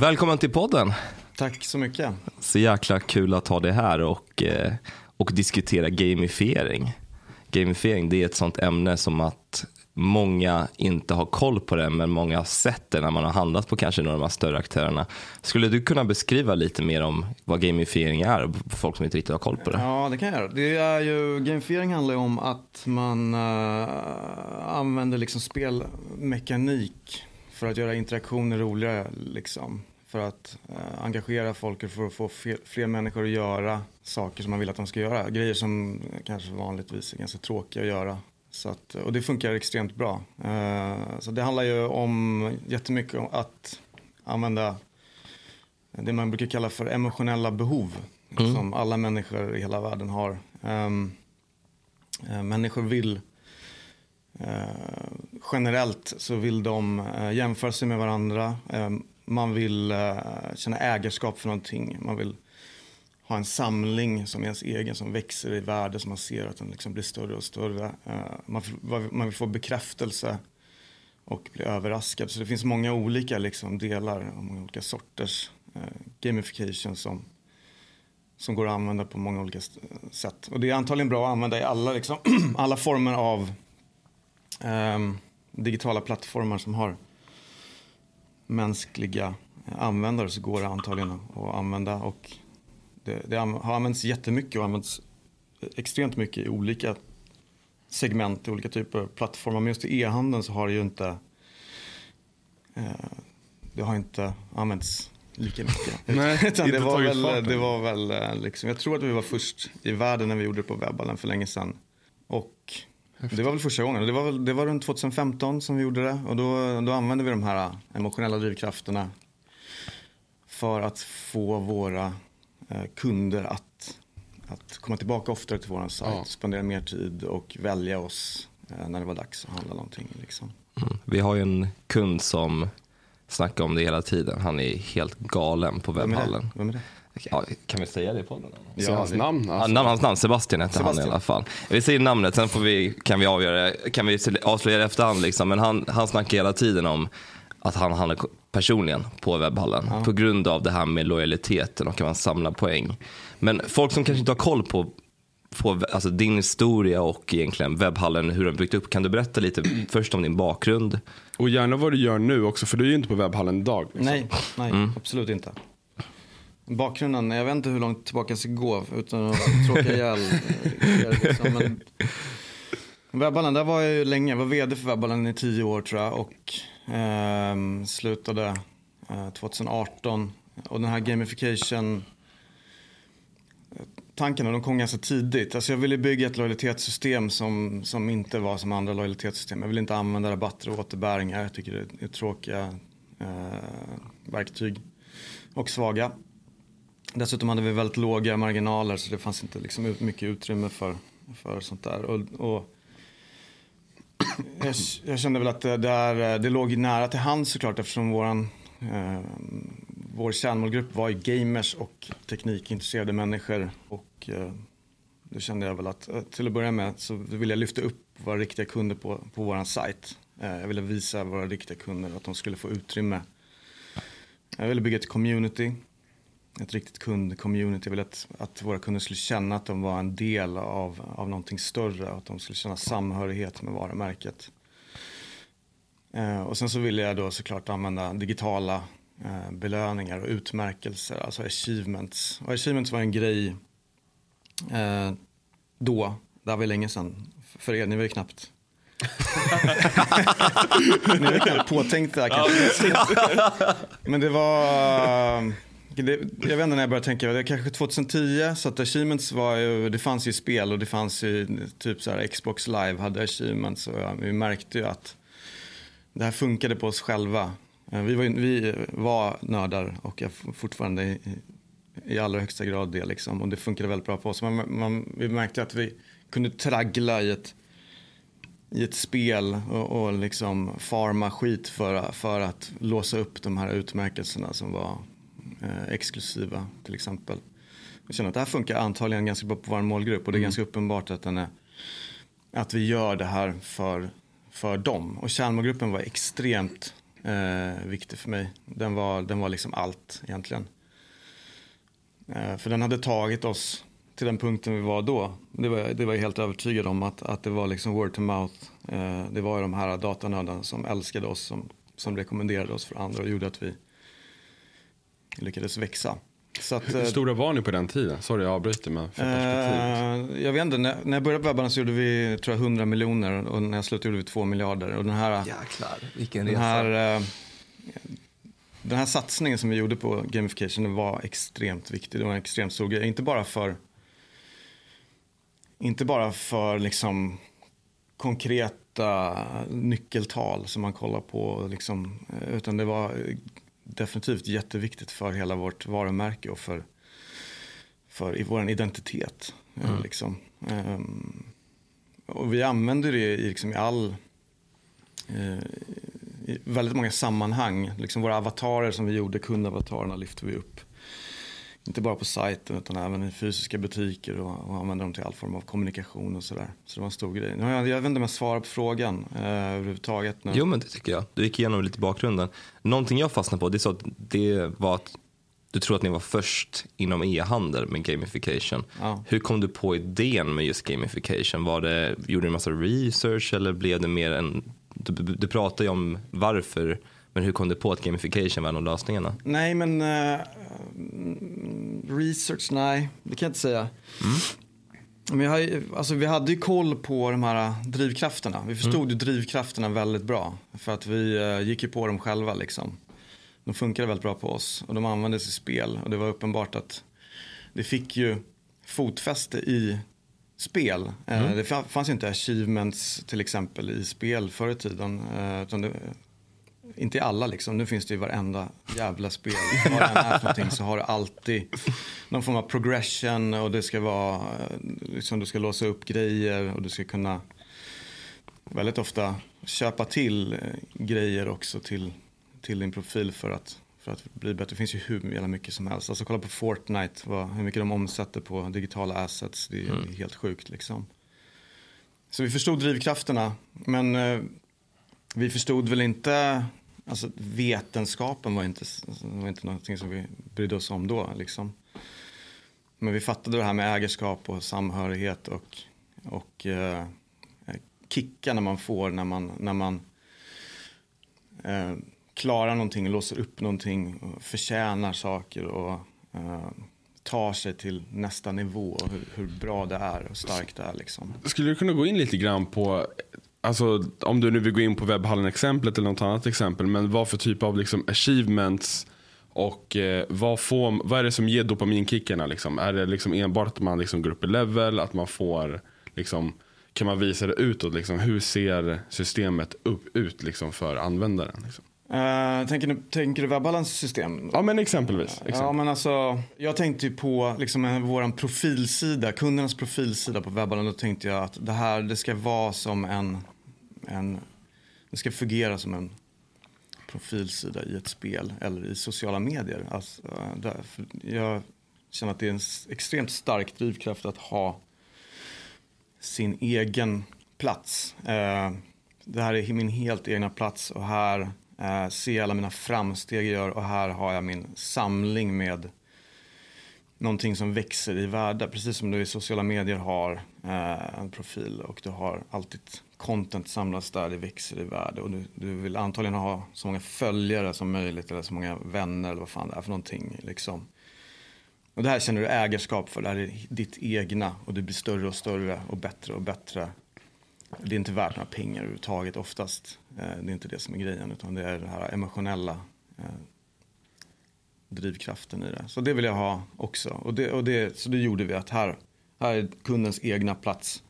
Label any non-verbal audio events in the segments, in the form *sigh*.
Välkommen till podden. Tack så mycket. Så jäkla kul att ha dig här och, eh, och diskutera gamifiering. Gamifiering det är ett sånt ämne som att många inte har koll på det men många har sett det när man har handlat på kanske några av de här större aktörerna. Skulle du kunna beskriva lite mer om vad gamifiering är för folk som inte riktigt har koll på det? Ja, det kan jag göra. Det är ju, gamifiering handlar ju om att man uh, använder liksom spelmekanik för att göra interaktioner roligare. Liksom. För att uh, engagera folk och för att få fler, fler människor att göra saker som man vill att de ska göra. Grejer som kanske vanligtvis är ganska tråkiga att göra. Så att, och det funkar extremt bra. Uh, så det handlar ju om jättemycket om att använda det man brukar kalla för emotionella behov. Mm. Som alla människor i hela världen har. Um, uh, människor vill Eh, generellt så vill de eh, jämföra sig med varandra. Eh, man vill känna ägarskap för någonting. Man vill ha en samling som är ens egen som växer i värde som man ser att den liksom blir större och större. Man, man vill få bekräftelse och bli överraskad. Så det finns många olika liksom, delar och många olika sorters gamification som, som går att använda på många olika sätt. Och det är antagligen bra att använda i alla, liksom, *clears throat* alla former av um, digitala plattformar som har mänskliga användare så går det antagligen att använda. Och det, det har använts jättemycket och använts extremt mycket i olika segment, i olika typer av plattformar. Men just i e-handeln så har det ju inte eh, det har inte använts lika mycket. *laughs* Nej, *laughs* Utan det, var väl, det var väl eh, liksom, jag tror att vi var först i världen när vi gjorde det på webballen för länge sedan. Häftigt. det var väl första gången. Det var, det var runt 2015 som vi gjorde det. Och då, då använde vi de här emotionella drivkrafterna för att få våra Eh, kunder att, att komma tillbaka oftare till vår sajt, ja. spendera mer tid och välja oss eh, när det var dags att handla någonting. Liksom. Mm. Vi har ju en kund som snackar om det hela tiden. Han är helt galen på webbhallen. Vem är det? Ja, kan vi säga det i podden? Ja, hans namn? Alltså. Ja, hans namn, Sebastian heter Sebastian. han i alla fall. Vi säger namnet, sen får vi, kan vi avgöra, kan vi avslöja det efterhand liksom. Men han, han snackar hela tiden om att han handlar personligen på webbhallen ja. på grund av det här med lojaliteten och att man samlar poäng. Men folk som kanske inte har koll på, på alltså din historia och egentligen webbhallen, hur den byggt upp. Kan du berätta lite *clears throat* först om din bakgrund? Och gärna vad du gör nu också, för du är ju inte på webbhallen idag. Liksom. Nej, nej mm. absolut inte. Bakgrunden, jag vet inte hur långt tillbaka jag ska gå utan att tråka ihjäl eh, liksom, men Webballen, där var jag ju länge. Jag var vd för Webballen i tio år tror jag. Och eh, slutade eh, 2018. Och den här gamification eh, tankarna de kom ganska tidigt. Alltså jag ville bygga ett lojalitetssystem som, som inte var som andra lojalitetssystem. Jag ville inte använda rabatter och återbäringar. Jag tycker det är tråkiga eh, verktyg och svaga. Dessutom hade vi väldigt låga marginaler så det fanns inte liksom mycket utrymme för, för sånt där. Och, och jag, jag, kände väl att det, där, det låg nära till hands såklart eftersom våran, eh, vår kärnmålgrupp var gamers och teknikintresserade människor. Och eh, då kände jag väl att eh, till att börja med så ville jag lyfta upp våra riktiga kunder på, på vår sajt. Eh, jag ville visa våra riktiga kunder att de skulle få utrymme. Jag ville bygga ett community ett riktigt kundcommunity. Jag ville att, att våra kunder skulle känna att de var en del av, av någonting större. Att de skulle känna samhörighet med varumärket. Eh, och sen så ville jag då såklart använda digitala eh, belöningar och utmärkelser, alltså achievements. Och achievements var en grej eh, då, det var länge sedan. För er, ni var ju knappt *laughs* ni var knappt påtänkta kanske. Men det var det, jag vet inte när jag började tänka, det kanske 2010 så att achievements var ju, det fanns ju spel och det fanns ju typ så här Xbox live hade achievements och ja, vi märkte ju att det här funkade på oss själva. Eh, vi var, vi var nördar och jag fortfarande i, i allra högsta grad det liksom och det funkade väldigt bra på oss. Man, man, vi märkte att vi kunde traggla i ett i ett spel och, och liksom farma skit för, för att låsa upp de här utmärkelserna som var eh, exklusiva till exempel. Jag känner att det här funkar antagligen ganska bra på vår målgrupp och det är mm. ganska uppenbart att, den är, att vi gör det här för, för dem. Och kärnmålgruppen var extremt eh, viktig för mig. Den var, den var liksom allt egentligen. Eh, för den hade tagit oss till den punkten vi var då. Det var, det var jag helt övertygad om att, att det var liksom word to mouth. Eh, det var de här datanördarna som älskade oss, som, som rekommenderade oss för andra och gjorde att vi lyckades växa. Att, Hur eh, stora var ni på den tiden? Sorry jag avbryter men för. Eh, jag vet inte, när, när jag började på webbarna så gjorde vi tror jag 100 miljoner och när jag slutade gjorde vi 2 miljarder. Och den här, Jäklar, vilken den resa. Här, eh, den här satsningen som vi gjorde på gamification var extremt viktig. Det var en extremt stor grej. Inte bara för, inte bara för liksom konkreta nyckeltal som man kollar på. Liksom, utan det var definitivt jätteviktigt för hela vårt varumärke och för, för i vår identitet. Eh, mm. Liksom. Um, och vi använder det i, liksom, i all uh, i väldigt många sammanhang. Liksom våra avatarer som vi gjorde, kundavatarerna lyfter vi upp. Inte bara på sajten utan även i fysiska butiker och, och använder dem till all form av kommunikation och sådär. Så det var en stor grej. Nu, jag, jag vet inte om jag svarar på frågan eh, överhuvudtaget. Nu. Jo men det tycker jag. Du gick igenom lite bakgrunden. Någonting jag fastnade på det, så att det var att du tror att ni var först inom e-handel med gamification. Ja. Hur kom du på idén med just gamification? Var det, gjorde du en massa research eller blev det mer en... Du, du pratar ju om varför men hur kom du på att gamification var en av lösningarna? Nej, men uh, research, nej, det kan jag inte säga. Mm. Men jag har, alltså, vi hade ju koll på de här drivkrafterna. Vi förstod mm. ju drivkrafterna väldigt bra. För att vi uh, gick ju på dem själva liksom. De funkade väldigt bra på oss och de användes i spel. Och det var uppenbart att det fick ju fotfäste i spel. Eh, mm. Det fanns ju inte achievements till exempel i spel förr i tiden. Utan det, inte i alla liksom, nu finns det i varenda jävla spel. *laughs* Vad det än är för någonting så har det alltid någon form av progression och det ska vara, liksom du ska låsa upp grejer och du ska kunna väldigt ofta köpa till eh, grejer också till, till din profil för att, för att bli bättre. Det finns ju hur jävla mycket som helst. Alltså kolla på Fortnite, vad, hur mycket de omsätter på digitala assets. Det är mm. helt sjukt liksom. Så vi förstod drivkrafterna, men eh, vi förstod väl inte, alltså vetenskapen var inte, alltså, var inte någonting som vi brydde oss om då liksom. Men vi fattade det här med ägarskap och samhörighet och, och eh, kickarna man får när man, när man eh, klarar någonting, låser upp någonting, och förtjänar saker och eh, tar sig till nästa nivå och hur, hur, bra det är och starkt det är. Liksom. Skulle du kunna gå in lite grann på Alltså, om du nu vill gå in på webbhallen-exemplet eller något annat exempel. Men vad för typ av liksom, achievements och eh, vad, får, vad är det som ger dopaminkickarna? Liksom? Är det liksom enbart att man liksom går upp i level? Att man får, liksom, kan man visa det utåt? Liksom? Hur ser systemet upp, ut liksom, för användaren? Liksom? Uh, tänker, du, tänker du webbhallens system? Ja men exempelvis. exempelvis. Ja, men alltså, jag tänkte på liksom, vår profilsida, kundernas profilsida på webbhallen. Då tänkte jag att det här det ska vara som en en, det ska fungera som en profilsida i ett spel eller i sociala medier. Alltså, eh, där, jag känner att det är en extremt stark drivkraft att ha sin egen plats. Eh, det här är min helt egna plats och här eh, ser jag alla mina framsteg jag gör och här har jag min samling med någonting som växer i värde. Precis som du i sociala medier har eh, en profil och du har alltid content samlas där, det växer i värde och du, du, vill antagligen ha så många följare som möjligt eller så många vänner eller vad fan det är för någonting. Liksom. Och det här känner du ägarskap för, det här är ditt egna och du blir större och större och bättre och bättre. Det är inte värt några pengar överhuvudtaget oftast. Eh, det är inte det som är grejen utan det är den här emotionella eh, drivkraften i det. Så det vill jag ha också. Och det, och det, så det gjorde vi att här, här är kundens egna plats.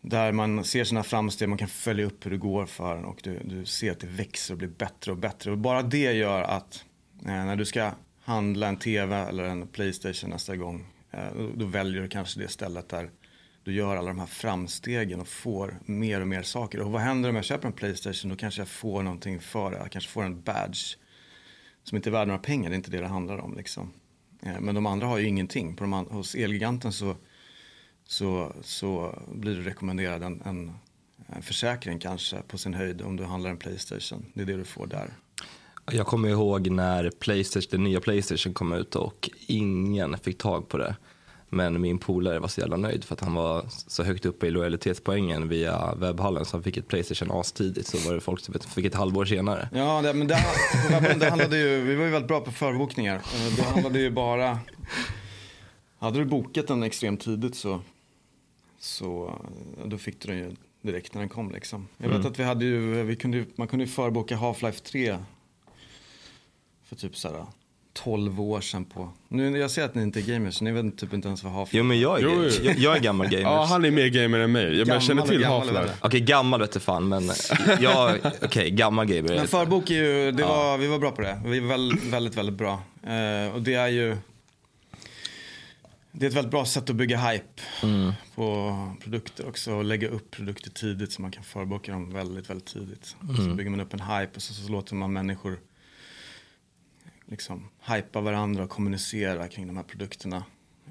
Där man ser sina framsteg, man kan följa upp hur det går för en och du, du ser att det växer och blir bättre och bättre. Och bara det gör att eh, när du ska handla en tv eller en Playstation nästa gång, eh, då, då, väljer du kanske det stället där du gör alla de här framstegen och får mer och mer saker. Och vad händer om jag köper en Playstation? Då kanske jag får någonting för det. Jag kanske får en badge som inte är värd några pengar. Det är inte det det handlar om. Liksom. Eh, men de andra har ju ingenting. På de, hos Elgiganten så, så, så blir du rekommenderad en, en, en försäkring kanske på sin höjd om du handlar en Playstation. Det är det du får där. Jag kommer ihåg när Playstation, den nya Playstation kom ut och ingen fick tag på det. Men min polare var så jävla nöjd för att han var så högt uppe i lojalitetspoängen via webbhallen så han fick ett Playstation as-tidigt så var det folk som fick ett halvår senare. Ja, det, men det, det handlade ju, vi var ju väldigt bra på förbokningar. Eh, det handlade ju bara, hade du bokat den extremt tidigt så, så då fick du den ju direkt när den kom liksom. Jag vet mm. att vi hade ju, vi kunde, man kunde ju förboka Half-Life 3 för typ såhär 12 år sedan på... Nu, jag ser att ni inte är gamers, så ni vet typ inte ens vad Half-Life Jo men jag är, jo, jag, jag, är gammal gamer. *laughs* ja han är mer gamer än mig. Jag, jag känner till Half-Life. Okej okay, gammal vet fan men jag, okej okay, gammal gamer. Men förbok är ju, det var, vi var bra på det. Vi var väldigt, väldigt, väldigt bra. Uh, och det är ju... Det är ett väldigt bra sätt att bygga hype mm. på produkter också. Och lägga upp produkter tidigt så man kan förboka dem väldigt, väldigt tidigt. Mm. Så bygger man upp en hype och så, så låter man människor liksom hypa varandra och kommunicera kring de här produkterna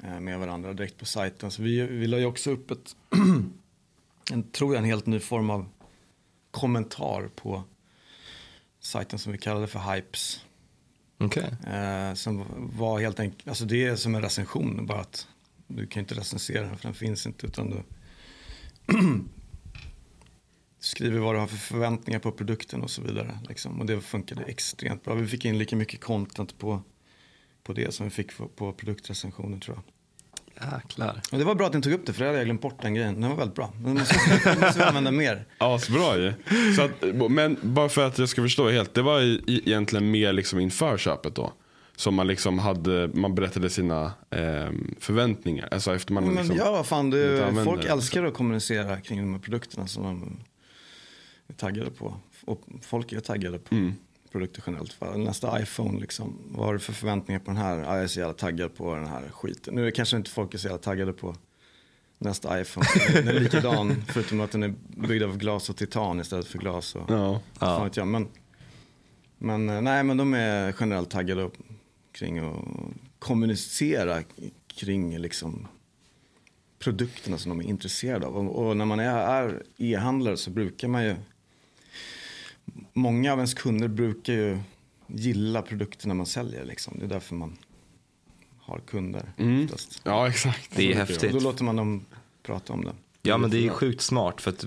eh, med varandra direkt på sajten. Så vi, vi la ju också upp ett, *clears throat* en, tror jag, en helt ny form av kommentar på sajten som vi kallade för Hypes. Okay. Eh, som var helt enkelt, alltså det är som en recension, bara att du kan inte recensera den för den finns inte utan du *clears throat* skriver vad du har för förväntningar på produkten och så vidare. Liksom. Och det funkade extremt bra. Vi fick in lika mycket content på, på det som vi fick på, på produktrecensioner tror jag. Jäklar. Och det var bra att ni tog upp det för det hade jag glömt bort den grejen. Den var väldigt bra. Den måste, den måste vi *laughs* använda mer. Asbra ju. Så att, men bara för att jag ska förstå helt. Det var egentligen mer liksom inför köpet då? Som man liksom hade, man berättade sina eh, förväntningar. Alltså efter man men, liksom ja, fan, det, folk älskar att kommunicera kring de här produkterna som de är taggade på. Och folk är taggade på mm. Produkter generellt. Nästa iPhone, liksom, vad har du för förväntningar på den här? Ah, jag är så jävla taggad på den här skiten. Nu är kanske inte folk är så jävla taggade på nästa iPhone. *laughs* Den är likadan förutom att den är byggd av glas och titan istället för glas. Och, ja. ja. Vet jag. Men, men, eh, nej, men de är generellt taggade kring att kommunicera kring liksom, produkterna som de är intresserade av. Och, och när man är e-handlare så brukar man ju många av ens kunder brukar ju gilla produkterna man säljer. Liksom. Det är därför man har kunder. Mm. Ja, exakt. Det är häftigt. Och då låter man dem prata om det. Ja, men det är sjukt smart. för att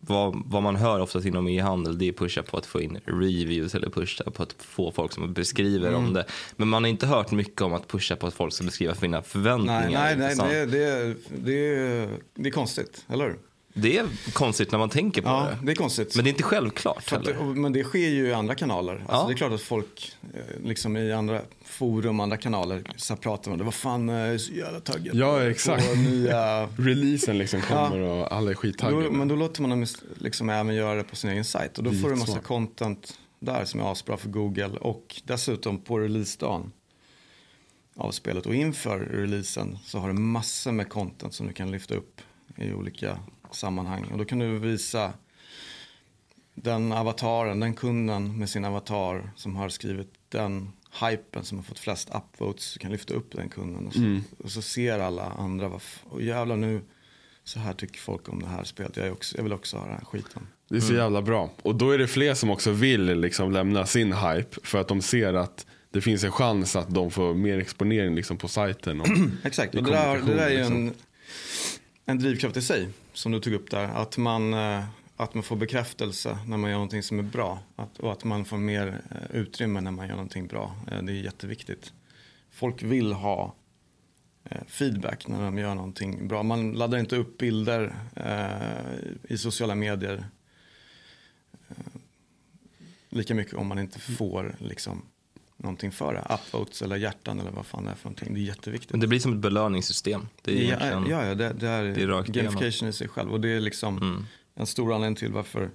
vad, vad man hör oftast inom e-handel det är pusha på att få in reviews eller pusha på att få folk som beskriver mm. om det. Men man har inte hört mycket om att pusha på att folk ska beskriva sina förväntningar. Nej, nej, nej det, det, det, det är konstigt, eller hur? Det är konstigt när man tänker på ja, det. det är konstigt. Men det är inte självklart det, Men det sker ju i andra kanaler. Alltså, ja. Det är klart att folk eh, liksom i andra forum, andra kanaler så pratar om det. Vad fan, jag är så jävla taggad Ja, exakt. nya... *laughs* Releasen liksom kommer ja. och alla är skittaggade. men då låter man dem liksom även göra det på sin egen sajt. Och då får du en massa content där som är asbra för Google. Och dessutom på releasedagen av spelet och inför releasen så har du massor med content som du kan lyfta upp i olika sammanhang. Och då kan du visa den avataren, den kunden med sin avatar som har skrivit den hypen som har fått flest upvotes. Du kan lyfta upp den kunden och så, mm. och så ser alla andra, vad och jävlar nu, så här tycker folk om det här spelet. Jag, också, jag vill också ha den här skiten. Det är så mm. jävla bra. Och då är det fler som också vill liksom lämna sin hype för att de ser att det finns en chans att de får mer exponering liksom på sajten. Och *clears throat* Exakt, och det där, det där är ju liksom. en, en drivkraft i sig som du tog upp där. Att man, eh, att man får bekräftelse när man gör någonting som är bra. Att, och att man får mer eh, utrymme när man gör någonting bra. Eh, det är jätteviktigt. Folk vill ha feedback när de gör någonting bra. Man laddar inte upp bilder eh, i sociala medier eh, lika mycket om man inte får liksom, någonting för det. Upvotes eller hjärtan eller vad fan det är för någonting. Det är jätteviktigt. Men det blir som ett belöningssystem. Det är ja, ja, ja, det, det är, det är gamification i sig själv. Och det är liksom mm. en stor anledning till varför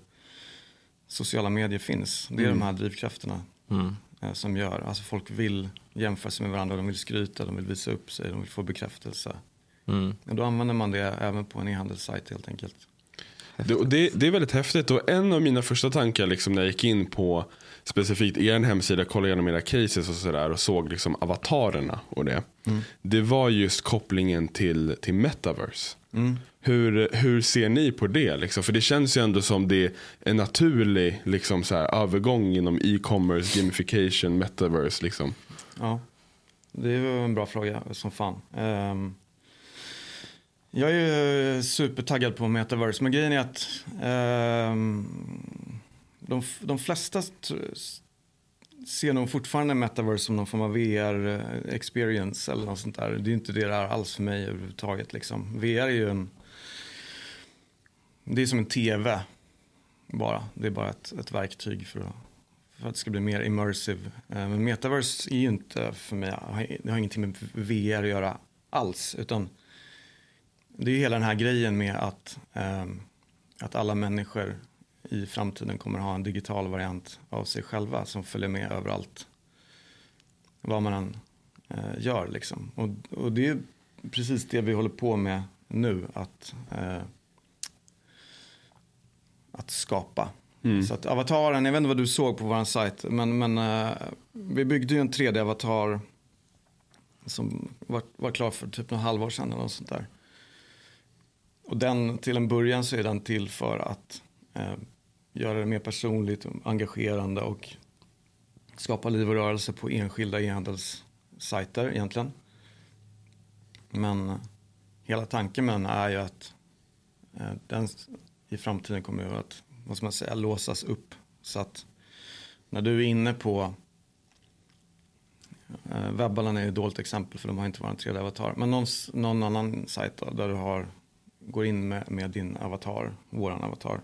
sociala medier finns. Det är mm. de här drivkrafterna mm. eh, som gör. Alltså folk vill jämföra sig med varandra, de vill skryta, de vill visa upp sig, de vill få bekräftelse. Mm. Och då använder man det även på en e-handelssajt helt enkelt. Det, det, det, är väldigt häftigt och en av mina första tankar liksom när jag gick in på specifikt er hemsida, kollade igenom era cases och sådär och såg liksom avatarerna och det. Mm. Det var just kopplingen till, till metaverse. Mm. Hur, hur ser ni på det? Liksom? För det känns ju ändå som det är en naturlig liksom, så här, övergång inom e-commerce, gamification, metaverse. Liksom. Ja, det är en bra fråga som fan. Um, jag är supertaggad på metaverse, men grejen är att um, de, de flesta ser nog fortfarande metaverse som någon form av VR-experience eh, eller något sånt där. Det är inte det där alls för mig överhuvudtaget. Liksom. VR är ju en... Det är som en tv bara. Det är bara ett, ett verktyg för att, för att det ska bli mer immersive. Eh, men metaverse är ju inte för mig, det har ingenting med VR att göra alls. Utan det är ju hela den här grejen med att, ehm, att alla människor i framtiden kommer ha en digital variant av sig själva som följer med överallt. Vad man än eh, gör liksom. Och, och, det är precis det vi håller på med nu. Att, eh, att skapa. Mm. Så att avataren, jag vet inte vad du såg på vår sajt. Men, men eh, vi byggde ju en 3D-avatar. Som var, var klar för typ något halvår sedan eller något sånt där. Och den, till en början så är den till för att eh, göra det mer personligt och engagerande och skapa liv och rörelse på enskilda e-handelssajter egentligen. Men eh, hela tanken med den är ju att eh, den i framtiden kommer att vad ska man säga, låsas upp. Så att när du är inne på eh, är ett dåligt exempel för de har inte varit en tredje avatar. Men någon, någon annan sajt då, där du har, går in med, med din avatar, våran avatar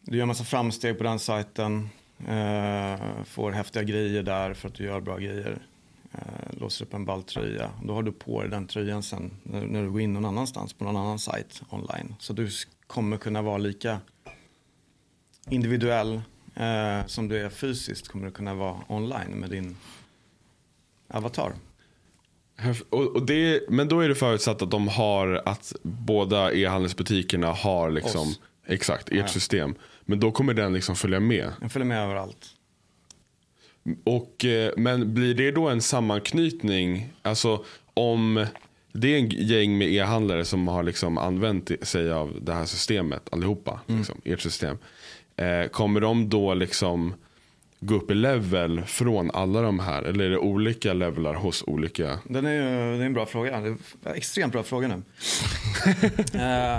du gör massa framsteg på den sajten. Eh, får häftiga grejer där för att du gör bra grejer. Eh, låser upp en balltröja. Då har du på dig den tröjan sen när, när, du går in någon annanstans på någon annan sajt online. Så du kommer kunna vara lika individuell eh, som du är fysiskt kommer du kunna vara online med din avatar. Och, det, men då är det förutsatt att de har att båda e-handelsbutikerna har liksom Oss. Exakt, ert ja. system. Men då kommer den liksom följa med. Den följer med överallt. Och, eh, men blir det då en sammanknytning? Alltså om det är en gäng med e-handlare som har liksom använt sig av det här systemet allihopa. Mm. Liksom, ert system. Eh, kommer de då liksom gå upp i level från alla de här? Eller är det olika levlar hos olika? Den är, det är en bra fråga. Det är extremt bra fråga nu. uh,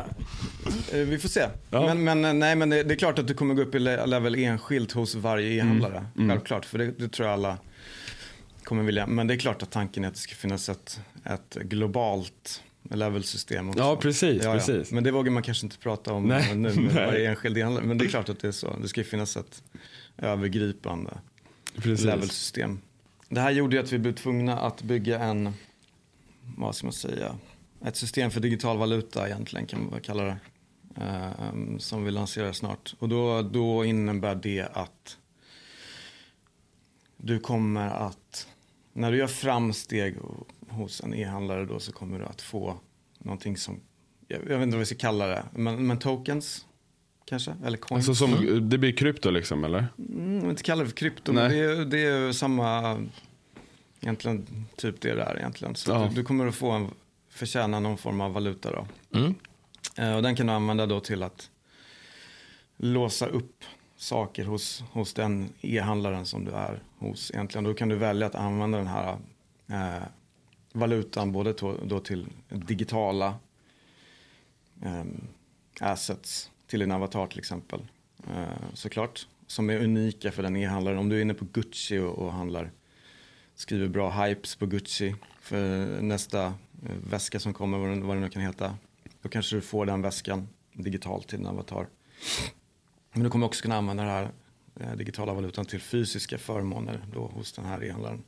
*laughs* vi får se. Ja. Men, men, eh, nej, men det, det, är klart att du kommer gå upp i level enskilt hos varje e-handlare. Mm. Mm. Självklart, för det, det, tror jag alla kommer vilja. Men det är klart att tanken är att det ska finnas ett, ett globalt levelsystem också. Ja, precis, ja, precis. Ja. Men det vågar man kanske inte prata om nej. nu med *laughs* varje enskild e-handlare. Men det är klart att det är så. Det ska finnas ett övergripande Precis. levelsystem. Det här gjorde ju att vi blev tvungna att bygga en, vad ska man säga, ett system för digital valuta egentligen kan man kalla det. Um, som vi lanserar snart. Och då, då innebär det att du kommer att, när du gör framsteg hos en e-handlare då så kommer du att få någonting som, jag vet inte vad vi ska kalla det, men, men tokens kanske? Eller coins. Alltså som, det blir krypto liksom eller? Mm, inte kalla det för krypto, Nej. men det är, det är samma, egentligen typ det där egentligen. Så ja. du, du, kommer att få en, förtjäna någon form av valuta då. Mm. Eh, och den kan du använda då till att låsa upp saker hos, hos den e-handlaren som du är hos egentligen. Då kan du välja att använda den här eh, valutan både to, då till digitala eh, assets till din avatar till exempel. Eh, såklart. Som är unika för den e-handlaren. Om du är inne på Gucci och, handlar, skriver bra hypes på Gucci för nästa eh, väska som kommer, vad det, nu kan heta. Då kanske du får den väskan digitalt till din avatar. Men du kommer också kunna använda den här eh, digitala valutan till fysiska förmåner då hos den här e-handlaren.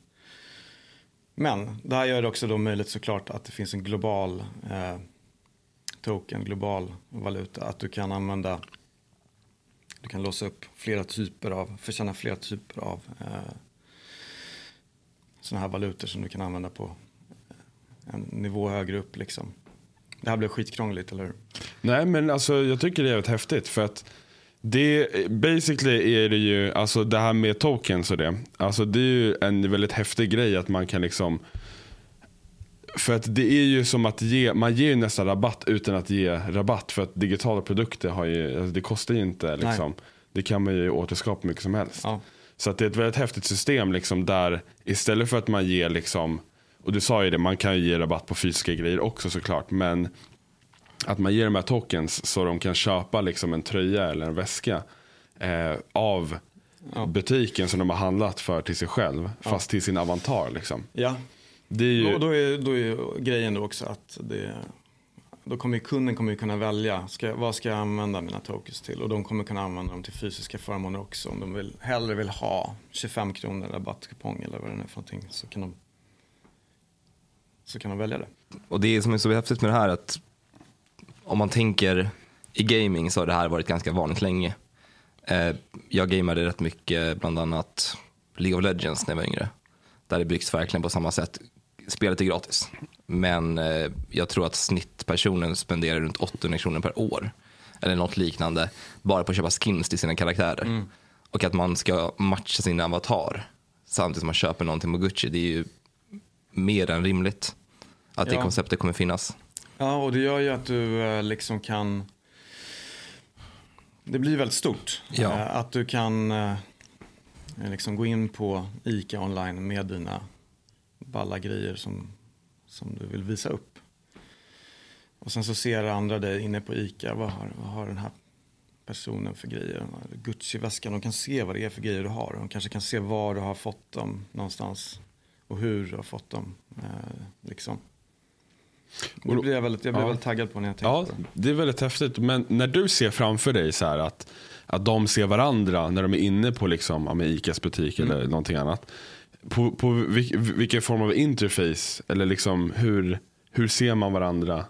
Men det här gör det också då möjligt såklart att det finns en global eh, token, global valuta, att du kan använda, du kan låsa upp flera typer av, förtjäna flera typer av eh, sådana här valutor som du kan använda på eh, en nivå högre upp liksom. Det här blev skitkrångligt, eller hur? Nej, men alltså jag tycker det är jävligt häftigt för att Det, basically är det ju, alltså det här med tokens och det. Alltså det är ju en väldigt häftig grej att man kan liksom för att det är ju som att ge, man ger ju nästan rabatt utan att ge rabatt. För att digitala produkter har ju, alltså det kostar ju inte liksom. Det kan man ju återskapa mycket som helst. Ja. Så att det är ett väldigt häftigt system liksom där istället för att man ger liksom, och du sa ju det, man kan ju ge rabatt på fysiska grejer också såklart. Men att man ger de här tokens så de kan köpa liksom en tröja eller en väska eh, av Ja. butiken som de har handlat för till sig själv. Fast till sin avantar liksom. Ja, Det är ju, och då är, då är grejen då också att det, då kommer kunden kommer kunna välja ska, vad ska jag använda mina tokens till och de kommer kunna använda dem till fysiska förmåner också om de vill, hellre vill ha 25 kronor rabattkupong eller vad det nu är för någonting så kan de så kan de välja det. Och det som är så häftigt med det här är att om man tänker i gaming så har det här varit ganska vanligt länge. Eh, jag gamade rätt mycket, bland annat League of Legends när jag var yngre. Där det byggs verkligen på samma sätt. Spelet är gratis, men eh, jag tror att snittpersonen spenderar runt 800 kronor per år. Eller något liknande, bara på att köpa skins till sina karaktärer. Och att man ska matcha sin avatar samtidigt som man köper någonting på Gucci, det är ju mer än rimligt att det Ja. konceptet kommer finnas. Ja, och det gör ju att du eh, liksom kan... Det blir väldigt stort. Ja. Eh, Att du kan eh, liksom gå in på ICA online med dina balla grejer som, som du vill visa upp. Och sen så ser andra dig inne på ICA. Vad har, vad har den här personen för grejer? Gucci-väskan. De kan se vad det är för grejer du har. De kanske kan se var du har fått dem någonstans. Och hur du har fått dem. Eh, liksom. Det blir jag, väldigt, jag blir Ja. väldigt taggad på när jag tänker Ja, på det. det är väldigt häftigt. Men när du ser framför dig så här att, att de ser varandra när de är inne på liksom, ja, Icas butik Mm. eller någonting annat. På, på vil, vilken form av interface eller liksom hur, hur ser man varandra?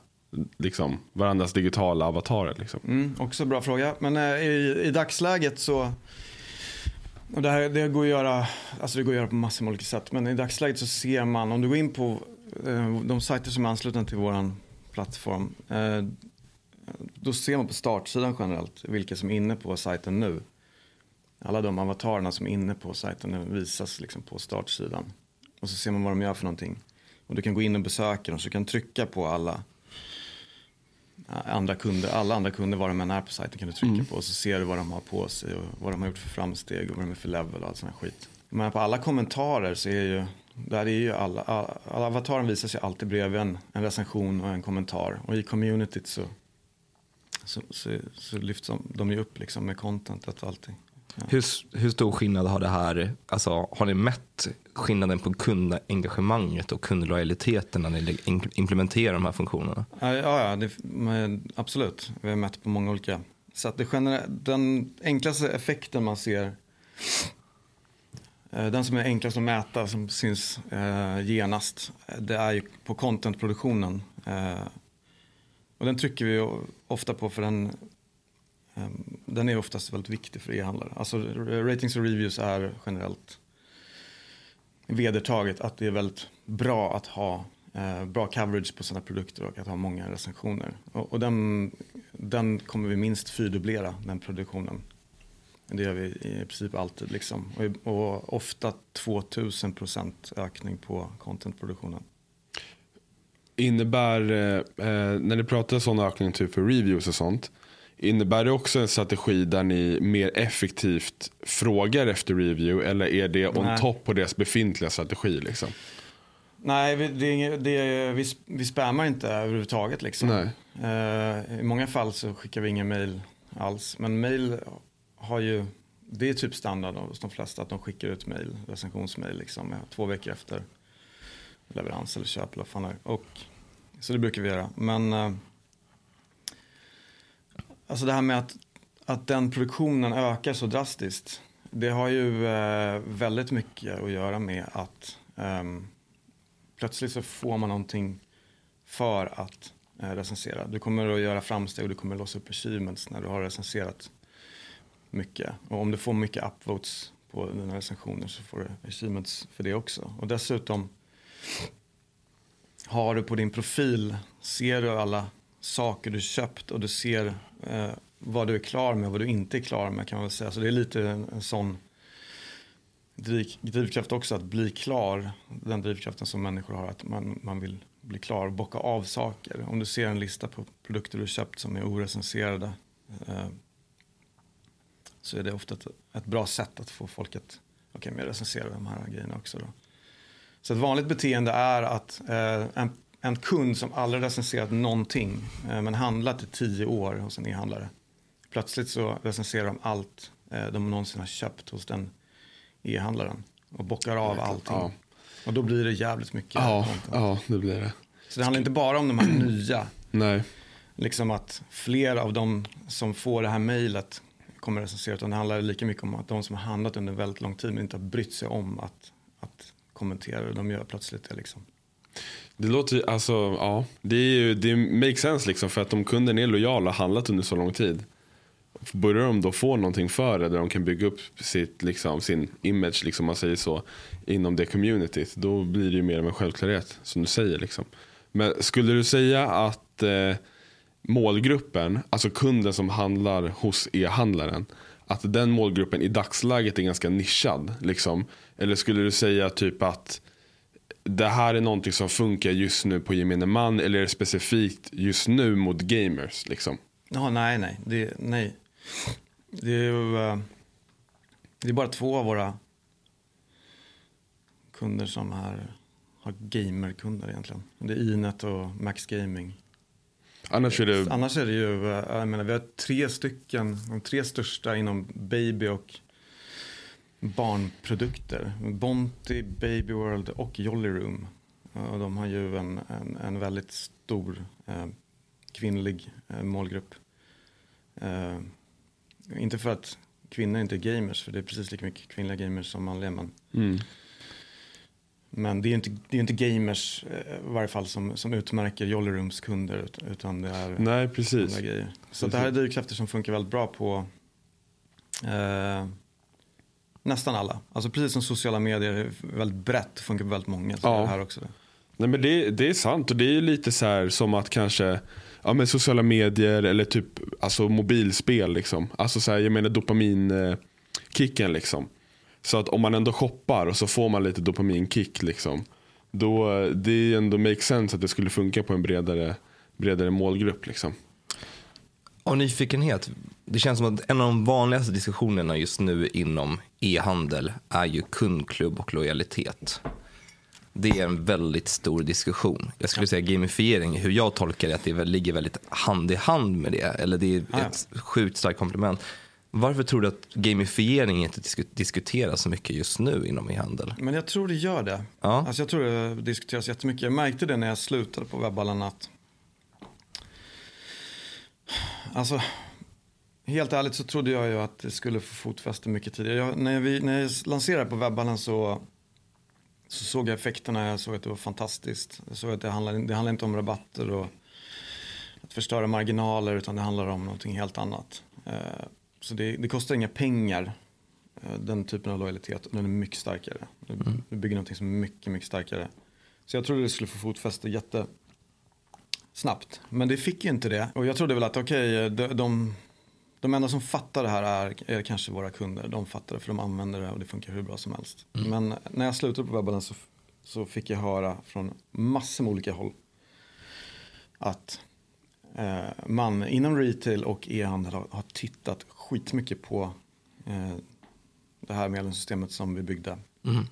Liksom, varandras digitala avatarer. Liksom. Mm, också bra fråga. Men eh, i, i dagsläget så... Och det, här, det, går att göra, alltså det går att göra på massor med olika sätt. Men i dagsläget så ser man, om du går in på eh, de sajter som är anslutna till vår plattform. Eh, då ser man på startsidan generellt vilka som är inne på sajten nu. Alla de avatarerna som är inne på sajten visas liksom på startsidan. Och så ser man vad de gör för någonting. Och du kan gå in och besöka dem så du kan trycka på alla andra kunder, alla andra kunder var de än är på sajten kan du trycka på och så ser du vad de har på sig och vad de har gjort för framsteg och vad de är för level och allt sån här skit. Men på alla kommentarer så är ju, där är ju alla, alla, alla avataren visar sig alltid bredvid en, en recension och en kommentar och i communityt så, så, så, så lyfts de, de ju upp liksom med contentet och allting. Hur, hur stor skillnad har det här, alltså har ni mätt skillnaden på kundengagemanget och kundlojaliteten när ni implementerar de här funktionerna? Ja, ja, det, men absolut. Vi har mätt på många olika sätt. Det den enklaste effekten man ser, eh, den som är enklast att mäta, som syns eh, genast, det är ju på contentproduktionen. Eh, och den trycker vi ofta på för den, Ehm, den är oftast väldigt viktig för e-handlare. Alltså ratings och reviews är generellt vedertaget att det är väldigt bra att ha eh, bra coverage på sina produkter och att ha många recensioner. Och, och den, den kommer vi minst fyrdubblera, den produktionen. Det gör vi i princip alltid. Liksom. Och, och ofta 2000 procent ökning på contentproduktionen. Innebär, eh, eh när ni pratar sån ökning typ för reviews och sånt. Innebär det också en strategi där ni mer effektivt frågar efter review eller är det on Nej. top på deras befintliga strategi? Liksom? Nej, vi, det, det, vi, vi spammar inte överhuvudtaget. Liksom. Eh, I många fall så skickar vi ingen mail alls. Men mail har ju, det är typ standard hos de flesta att de skickar ut mail, recensionsmail liksom, ja, två veckor efter leverans eller köp. Eller vad fan är. och, så det brukar vi göra. Men eh, alltså det här med att, att den produktionen ökar så drastiskt. Det har ju eh, väldigt mycket att göra med att eh, plötsligt så får man någonting för att eh, recensera. Du kommer att göra framsteg och du kommer att låsa upp achievements när du har recenserat mycket. Och om du får mycket upvotes på dina recensioner så får du achievements för det också. Och dessutom har du på din profil, ser du alla saker du köpt och du ser eh, vad du är klar med och vad du inte är klar med kan man väl säga. Så det är lite en, en sån driv, drivkraft också att bli klar. Den drivkraften som människor har, att man, man vill bli klar och bocka av saker. Om du ser en lista på produkter du köpt som är orecenserade eh, så är det ofta ett, ett, bra sätt att få folk att, okej okay, men jag recenserar de här grejerna också då. Så ett vanligt beteende är att eh, en, en kund som aldrig recenserat någonting eh, men handlat i tio år hos en e-handlare. Plötsligt så recenserar de allt eh, de någonsin har köpt hos den e-handlaren och bockar av allting. Ja. Och då blir det jävligt mycket. Ja, ja, det blir det. Så det handlar inte bara om de här nya. Nej. Liksom att fler av de som får det här mejlet kommer recensera. Utan det handlar lika mycket om att de som har handlat under väldigt lång tid men inte har brytt sig om att, att kommentera. De gör plötsligt det liksom. Det låter ju, alltså, ja. Det, är ju, det makes sense liksom för att om kunden är lojal och har handlat under så lång tid. Börjar de då få någonting för det där de kan bygga upp sitt, liksom, sin image, liksom man säger så, inom det communityt. Då blir det ju mer av en självklarhet som du säger. Liksom. Men skulle du säga att eh, målgruppen, alltså kunden som handlar hos e-handlaren, att den målgruppen i dagsläget är ganska nischad? Liksom? Eller skulle du säga typ att det här är någonting som funkar just nu på gemene man eller är det specifikt just nu mot gamers? Liksom? Ja, nej, nej. Det, nej. Det är ju uh, det är bara två av våra kunder som är, har gamerkunder egentligen. Det är Inet och Max Gaming. Annars är det... Annars är det ju, eh, jag menar, vi har tre stycken, de tre största inom baby och barnprodukter. Bonti, Baby World och Jolly Room. Och de har ju en, en, en väldigt stor eh, kvinnlig eh, målgrupp. Eh, inte för att kvinnor inte är gamers, för det är precis lika mycket kvinnliga gamers som manliga. Men, mm. men det är ju inte, det är inte gamers eh, i varje fall som, som utmärker Jolly Rooms kunder. Utan det är Nej, precis. grejer. Så precis. det här är drivkrafter som funkar väldigt bra på eh, nästan alla. Alltså precis som sociala medier är väldigt brett, funkar på väldigt många. Så ja. här också. Nej men det, det är sant och det är lite så här som att kanske ja, men sociala medier eller typ alltså mobilspel. Liksom. Alltså så här, jag menar dopaminkicken. Liksom. Så att om man ändå shoppar och så får man lite dopaminkick. Liksom, då det är ändå make sense att det skulle funka på en bredare, bredare målgrupp. Liksom. Av nyfikenhet, det känns som att en av de vanligaste diskussionerna just nu inom e-handel är ju kundklubb och lojalitet. Det är en väldigt stor diskussion. Jag skulle säga gamifiering, hur jag tolkar det, att det ligger väldigt hand i hand med det. Eller det är ett sjukt starkt komplement. Varför tror du att gamifiering inte diskuteras så mycket just nu inom e-handel? Men jag tror det gör det. Ja. Alltså jag tror det diskuteras jättemycket. Jag märkte det när jag slutade på webballen att Alltså, helt ärligt så trodde jag ju att det skulle få fotfäste mycket tidigare. Jag, när, vi, när jag lanserade på webballen så så såg jag effekterna, jag såg att det var fantastiskt. Jag såg att det handlar, det handlar inte om rabatter och att förstöra marginaler utan det handlar om någonting helt annat. Eh, så det, det kostar inga pengar, eh, den typen av lojalitet, den är mycket starkare. Mm. Du bygger någonting som är mycket, mycket starkare. Så jag trodde det skulle få fotfäste jättesnabbt. Men det fick ju inte det. Och jag trodde väl att okej, okay, de, de de enda som fattar det här är, är kanske våra kunder. De fattar det för de använder det och det funkar hur bra som helst. Mm. Men när jag slutade på webben så, så fick jag höra från massor med olika håll att eh, man inom retail och e-handel har, har, tittat skitmycket på eh, det här medlemssystemet som vi byggde. Mm.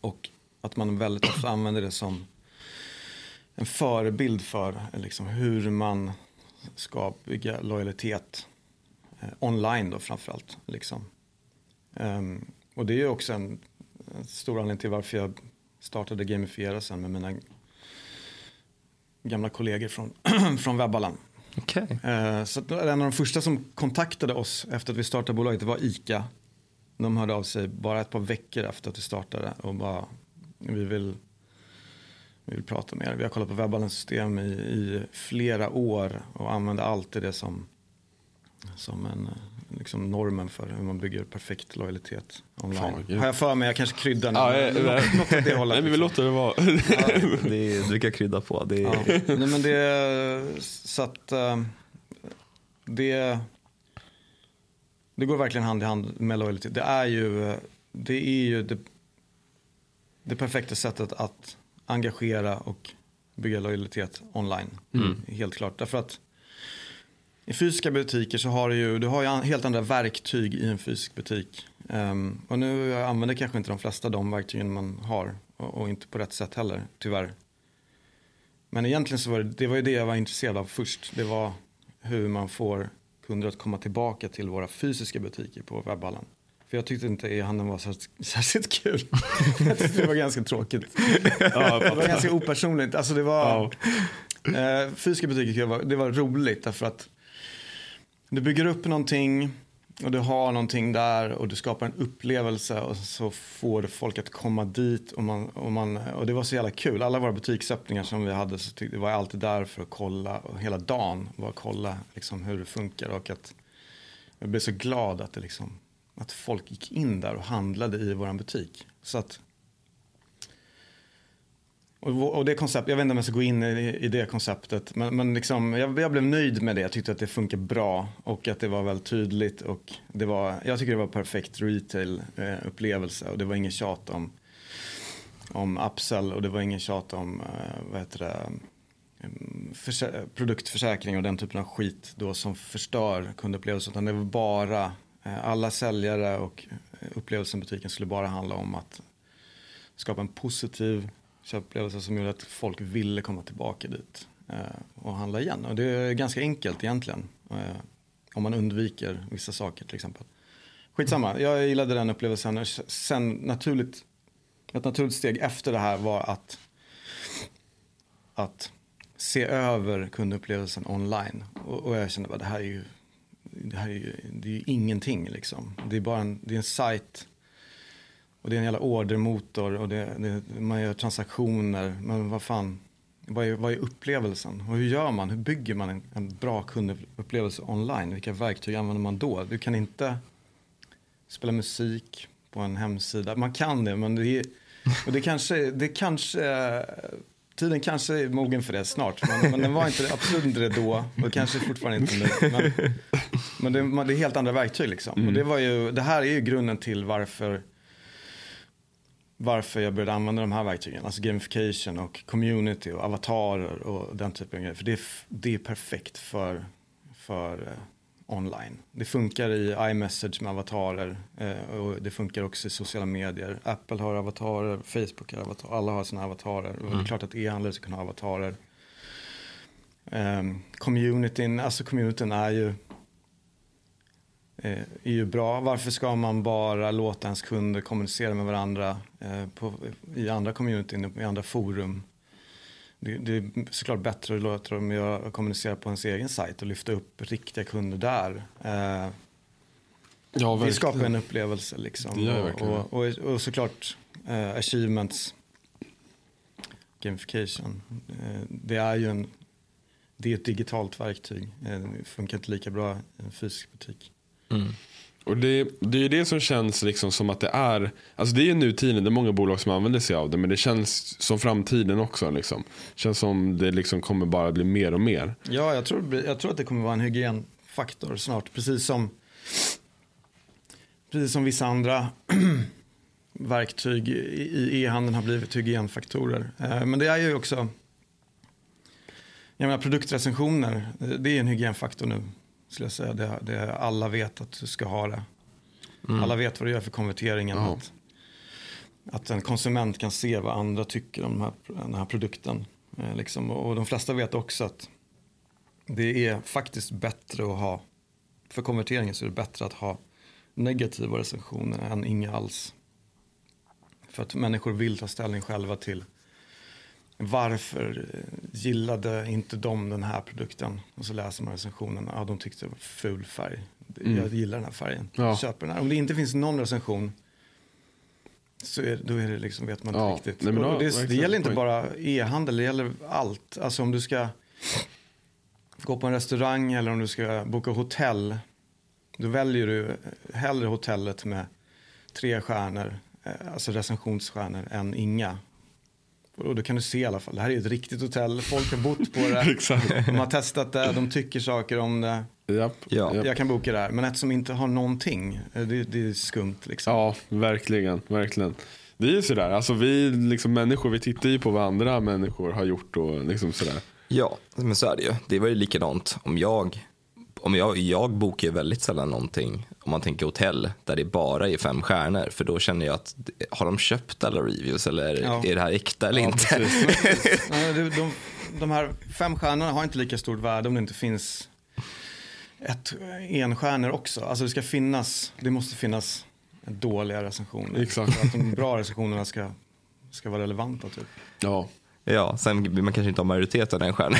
Och att man väldigt ofta använder det som en förebild för liksom, hur man ska bygga lojalitet Eh, online då framförallt. Liksom. Um, och det är också en, en, stor anledning till varför jag startade Gamifiera sen med mina gamla kollegor från, *clears throat* från Webballan. Okay. Uh, eh, så en av de första som kontaktade oss efter att vi startade bolaget var ICA. De hörde av sig bara ett par veckor efter att vi startade och bara vi vill, vi vill prata med er. Vi har kollat på Webballens system i, i flera år och använder alltid det som som en liksom normen för hur man bygger perfekt lojalitet online. Fan, Har jag för mig, jag kanske kryddar nu. Ja, något, något åt det hållet. Nej, men vi liksom. låter det vara. *laughs* ja, det är, du kan krydda på. Det är... ja. Nej, men det, så att, uh, det, det går verkligen hand i hand med lojalitet. Det är ju det, är ju det, det perfekta sättet att engagera och bygga lojalitet online. Mm. Helt klart. Därför att i fysiska butiker så har du ju, du har ju helt andra verktyg i en fysisk butik. Um, och nu använder kanske inte de flesta de verktygen man har. Och, och, inte på rätt sätt heller, tyvärr. Men egentligen så var det, det var ju det jag var intresserad av först. Det var hur man får kunder att komma tillbaka till våra fysiska butiker på webbhallen. För jag tyckte inte e-handeln var *laughs* särskilt kul. *laughs* jag tyckte det var ganska tråkigt. Ja, det var ganska opersonligt. Alltså det var, ja. eh, fysiska butiker det var roligt därför att du bygger upp någonting och du har någonting där och du skapar en upplevelse och så får du folk att komma dit och, man, och, man, och det var så jävla kul. Alla våra butiksöppningar som vi hade så tyckte, var alltid där för att kolla och hela dagen var att kolla liksom hur det funkar och att jag blev så glad att det liksom att folk gick in där och handlade i vår butik. Så att, och, och det koncept, jag vet inte om jag ska gå in i, i det konceptet, men, men liksom, jag, jag, blev nöjd med det. Jag tyckte att det funkar bra och att det var väldigt tydligt. Och det var, jag tycker det var perfekt retail-upplevelse och det var ingen tjat om, om upsell och det var ingen tjat om eh, vad heter det, mm, produktförsäkring och den typen av skit då som förstör kundupplevelsen. Utan det var bara Eh, alla säljare och eh, upplevelsen i butiken skulle bara handla om att skapa en positiv köpupplevelse som gjorde att folk ville komma tillbaka dit eh, och handla igen. Och det är ganska enkelt egentligen. Om man undviker vissa saker till exempel. Skitsamma, jag gillade den upplevelsen. Sen naturligt, ett naturligt steg efter det här var att, att se över kundupplevelsen online. Och, och jag kände att det här är ju det här är ju, det är ju ingenting liksom. Det är bara en, det är en sajt och det är en jävla ordermotor och det, det, man gör transaktioner. Men vad fan, vad är, vad är upplevelsen? Och hur gör man? Hur bygger man en, en bra kundupplevelse online? Vilka verktyg använder man då? Du kan inte spela musik på en hemsida. Man kan det, men det är, och det kanske, det kanske tiden kanske är mogen för det snart. Men, men den var inte, absolut inte det då. Och kanske fortfarande inte nu. Men, men det, det, är helt andra verktyg liksom. Mm. Och det, var ju, det här är ju grunden till varför varför jag började använda de här verktygen. Alltså gamification och community och avatarer och den typen av grejer. För det är, det är perfekt för, för uh, online. Det funkar i iMessage med avatarer uh, och det funkar också i sociala medier. Apple har avatarer, Facebook har avatarer, alla har sina avatarer. Mm. Och det är mm. klart att e-handlare ska kunna ha avatarer. Um, communityn, alltså communityn är ju Eh, är ju bra. Varför ska man bara låta ens kunder kommunicera med varandra eh, på, i andra communityn, i andra forum? Det, det är såklart bättre att låta dem göra, kommunicera på ens egen sajt och lyfta upp riktiga kunder där. Eh, ja, det skapar en upplevelse liksom. Och, och, och, och, såklart eh, achievements, gamification. Eh, det är ju en, det är ett digitalt verktyg. Eh, det funkar inte lika bra i en fysisk butik. Mm. Och det, det är ju det som känns liksom som att det är, alltså det är ju nutiden, det är många bolag som använder sig av det, men det känns som framtiden också. Liksom. känns som det liksom kommer bara bli mer och mer. Ja, jag tror, jag tror att det kommer vara en hygienfaktor snart, precis som, precis som vissa andra *clears throat* verktyg i e-handeln har blivit hygienfaktorer. Eh, men det är ju också, jag menar produktrecensioner, det är en hygienfaktor nu skulle jag säga. Det, det, alla vet att du ska ha det. Mm. Alla vet vad du gör för konverteringen. Ja. Att, att en konsument kan se vad andra tycker om den här, den här produkten. Eh, liksom. Och de flesta vet också att det är faktiskt bättre att ha, för konverteringen så är det bättre att ha negativa recensioner än inga alls. För att människor vill ta ställning själva till varför gillade inte de den här produkten? Och så läser man recensionen, ja de tyckte det var ful färg. Mm. Jag gillar den här färgen, ja. köper den här. Om det inte finns någon recension så är, då är det liksom, vet man inte ja. riktigt. Nej, då, det, det gäller inte bara e-handel, det gäller allt. Alltså om du ska gå på en restaurang eller om du ska boka hotell. Då väljer du hellre hotellet med tre stjärnor, eh, alltså recensionsstjärnor, än inga. Och då kan du se i alla fall, det här är ju ett riktigt hotell, folk har bott på det, *laughs* de har testat det, de tycker saker om det. Japp, Ja. japp. Jag kan boka det här, men ett som inte har någonting, eh, det, det är skumt liksom. Ja, verkligen, verkligen. Det är ju sådär, alltså vi liksom människor, vi tittar ju på vad andra människor har gjort och liksom sådär. Ja, men så är det ju. Det var ju likadant om jag, om jag, jag bokar ju väldigt sällan någonting, om man tänker hotell, där det bara är fem stjärnor, för då känner jag att, har de köpt alla reviews eller Ja. är det här äkta eller Ja, inte? precis. *laughs* De, de, de här fem stjärnorna har inte lika stort värde om det inte finns ett enstjärnor också. Alltså det ska finnas, det måste finnas dåliga recensioner. Exakt. För att de bra recensionerna ska, ska vara relevanta typ. Ja, Ja, sen man kanske inte ha majoriteten en stjärna.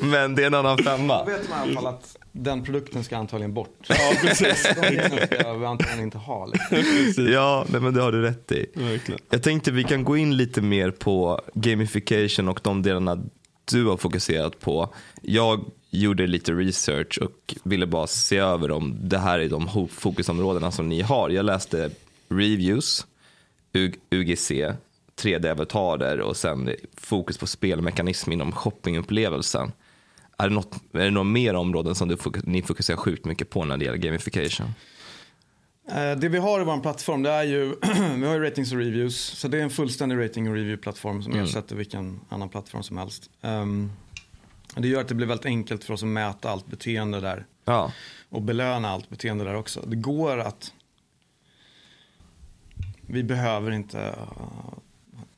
*laughs* men det är en annan Då femma. vet man i alla fall att den produkten ska antagligen bort. ja precis. *laughs* De grejerna ska vi antagligen inte ha. Liksom. Ja, nej, men det har du rätt i. Verkligen. Jag tänkte vi kan gå in lite mer på gamification och de delarna du har fokuserat på. Jag gjorde lite research och ville bara se över om det här är de fokusområdena som ni har. Jag läste reviews, UGC, 3D-avatarer och sen fokus på spelmekanism inom shoppingupplevelsen. Är det, något, är det några mer områden som du ni fokuserar sjukt mycket på när det gäller gamification? Eh, Det vi har i vår plattform det är ju, *clears throat* vi har ju ratings och reviews. Så det är en fullständig rating och review-plattform som ersätter vilken annan plattform som helst. Ehm, det gör att det blir väldigt enkelt för oss att mäta allt beteende där. Ja, Och belöna allt beteende där också. Det går att, vi behöver inte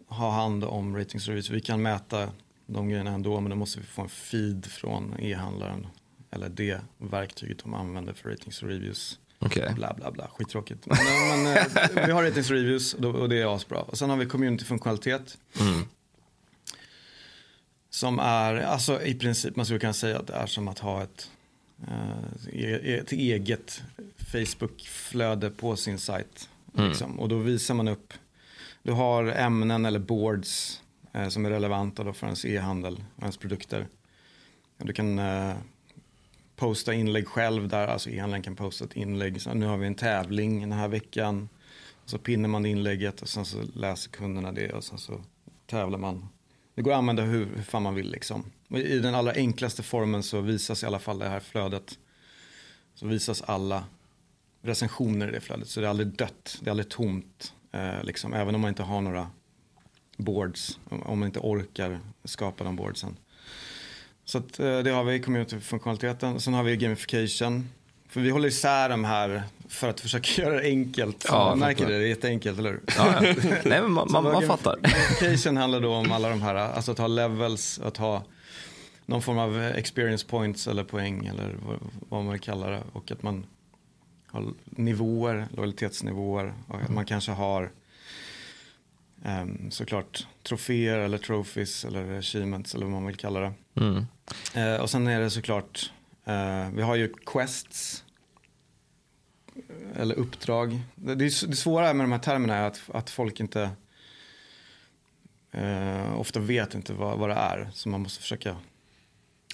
ha hand om ratings och reviews. Vi kan mäta de grejerna ändå men då måste vi få en feed från e-handlaren. Eller det verktyget de använder för ratings och reviews okej. bla bla bla, skittråkigt. Men, men eh, vi har ratings och reviews och det är asbra. Och sen har vi community-funktionalitet. Mm. Som är, alltså i princip, man skulle kunna säga att det är som att ha ett, eh, e- ett eget Facebook-flöde på sin sajt. Mm. Liksom. Och då visar man upp, du har ämnen eller boards eh, som är relevanta då för ens e-handel och ens produkter. Du kan eh, posta inlägg själv där, alltså e-handeln kan posta ett inlägg. Så nu har vi en tävling den här veckan. Så pinnar man inlägget och sen så läser kunderna det och sen så tävlar man. Det går att använda hur, hur fan man vill liksom. Och I den allra enklaste formen så visas i alla fall det här flödet. Så visas alla recensioner i det flödet. Så det är aldrig dött, det är aldrig tomt. Eh, liksom, även om man inte har några boards. Om, man inte orkar skapa de boardsen. Så att, eh, det har vi community-funktionaliteten. Sen har vi gamification. För vi håller isär de här för att försöka *laughs* göra det enkelt. Ja, man märker det, det är jätteenkelt, eller hur? Ja, ja. Nej, men man, *laughs* man, man fattar. *laughs* Gamification handlar då om alla de här, alltså att ha levels, att ha någon form av experience points eller poäng eller vad, vad man vill kalla det. Och att man har nivåer, lojalitetsnivåer att man kanske har ehm, såklart troféer eller trophies eller achievements eller vad man vill kalla det. Mm. Eh, och sen är det såklart, eh, vi har ju quests. Eller uppdrag. Det, det, svåra med de här termerna är att, att folk inte eh, ofta vet inte vad, vad det är. Så man måste försöka.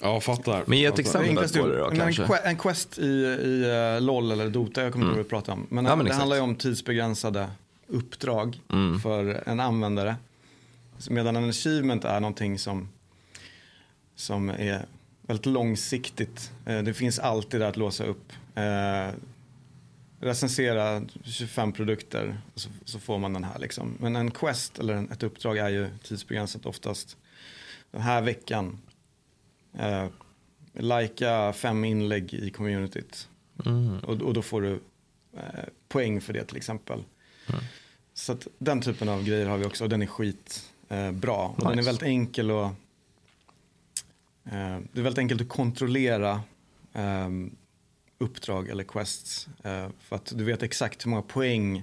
Ja, fattar. Men ge ett exempel. på det då, en, kanske. que- en quest i, i eh, LOL eller Dota, jag kommer inte ihåg vad vi pratar om. Men, Ja, men det exakt. handlar ju om tidsbegränsade uppdrag Mm. för en användare. Medan en achievement är någonting som, som är väldigt långsiktigt. Eh, Det finns alltid där att låsa upp. Eh, recensera 25 produkter och så, så får man den här. Liksom. Men en quest eller en, ett uppdrag är ju tidsbegränsat oftast. Den här veckan, eh, likea fem inlägg i communityt. Mm. Och, och då får du eh, poäng för det till exempel. Så att den typen av grejer har vi också och den är skitbra. Eh, bra. och den är Nice. väldigt enkel att eh, det är väldigt enkelt att kontrollera eh, uppdrag eller quests. Eh, för att du vet exakt hur många poäng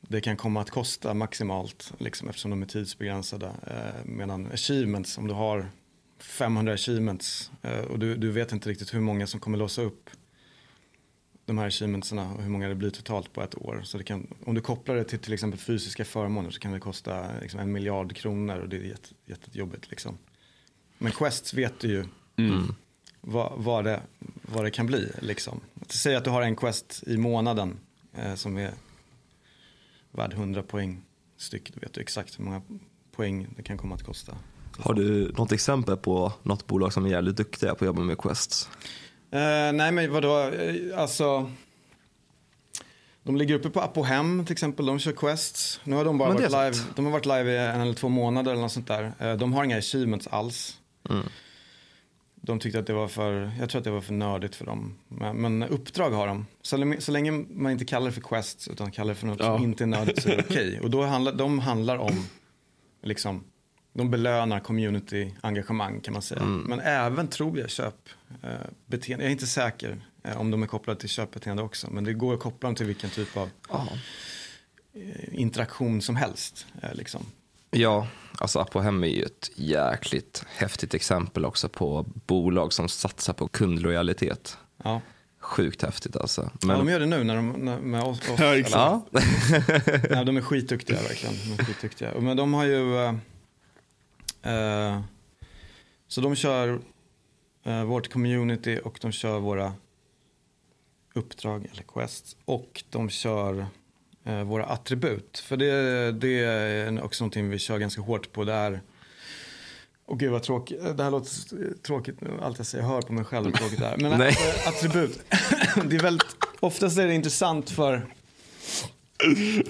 det kan komma att kosta maximalt liksom, eftersom de är tidsbegränsade. Eh, medan achievements, om du har 500 achievements eh, och du, du vet inte riktigt hur många som kommer låsa upp de här achievementsarna och hur många det blir totalt på ett år. Så det kan, om du kopplar det till till exempel fysiska förmåner så kan det kosta liksom, en miljard kronor och det är jätte, jättejobbigt. Liksom. Men quests vet du ju Mm. vad, vad, det, vad det kan bli. Liksom. Säg att du har en quest i månaden eh, som är värd 100 poäng. styck, då vet du exakt hur många poäng det kan komma att kosta. Har du något exempel på något bolag som är jävligt duktiga på att jobba med quests? Uh, nej men vadå, eh, alltså de ligger uppe på Apohem till exempel, de kör quests. Nu har de bara varit live, de har varit live i en eller två månader eller något sånt där. Uh, de har inga achievements alls. Mm. De tyckte att det var för, jag tror att det var för nördigt för dem. Men, men uppdrag har de. Så, så, länge man inte kallar det för quests utan kallar det för något ja. som inte är nördigt så är det okej. Okay. *laughs* Och då handlar, de handlar om liksom de belönar community-engagemang kan man säga. Mm. Men även tror jag köpbeteende. Jag är inte säker eh, om de är kopplade till köpbeteende också. Men det går att koppla dem till vilken typ av Aha. Eh, interaktion som helst. Eh, liksom. Ja, alltså Apohem är ju ett jäkligt häftigt exempel också på bolag som satsar på kundlojalitet. Ja. Sjukt häftigt alltså. Men... Ja, de gör det nu när de, när, med oss. oss ja, ja. *laughs* ja, de är skitduktiga verkligen. De är skitduktiga. Men de har ju Eh, så de kör uh, vårt community och de kör våra uppdrag eller quests. Och de kör uh, våra attribut. För det, det är också någonting vi kör ganska hårt på. Det är, och gud vad tråkigt, det här låter tråkigt, allt jag säger, jag hör på mig själv hur tråkigt det är. Men *laughs* attribut, det är väldigt, oftast är det intressant för,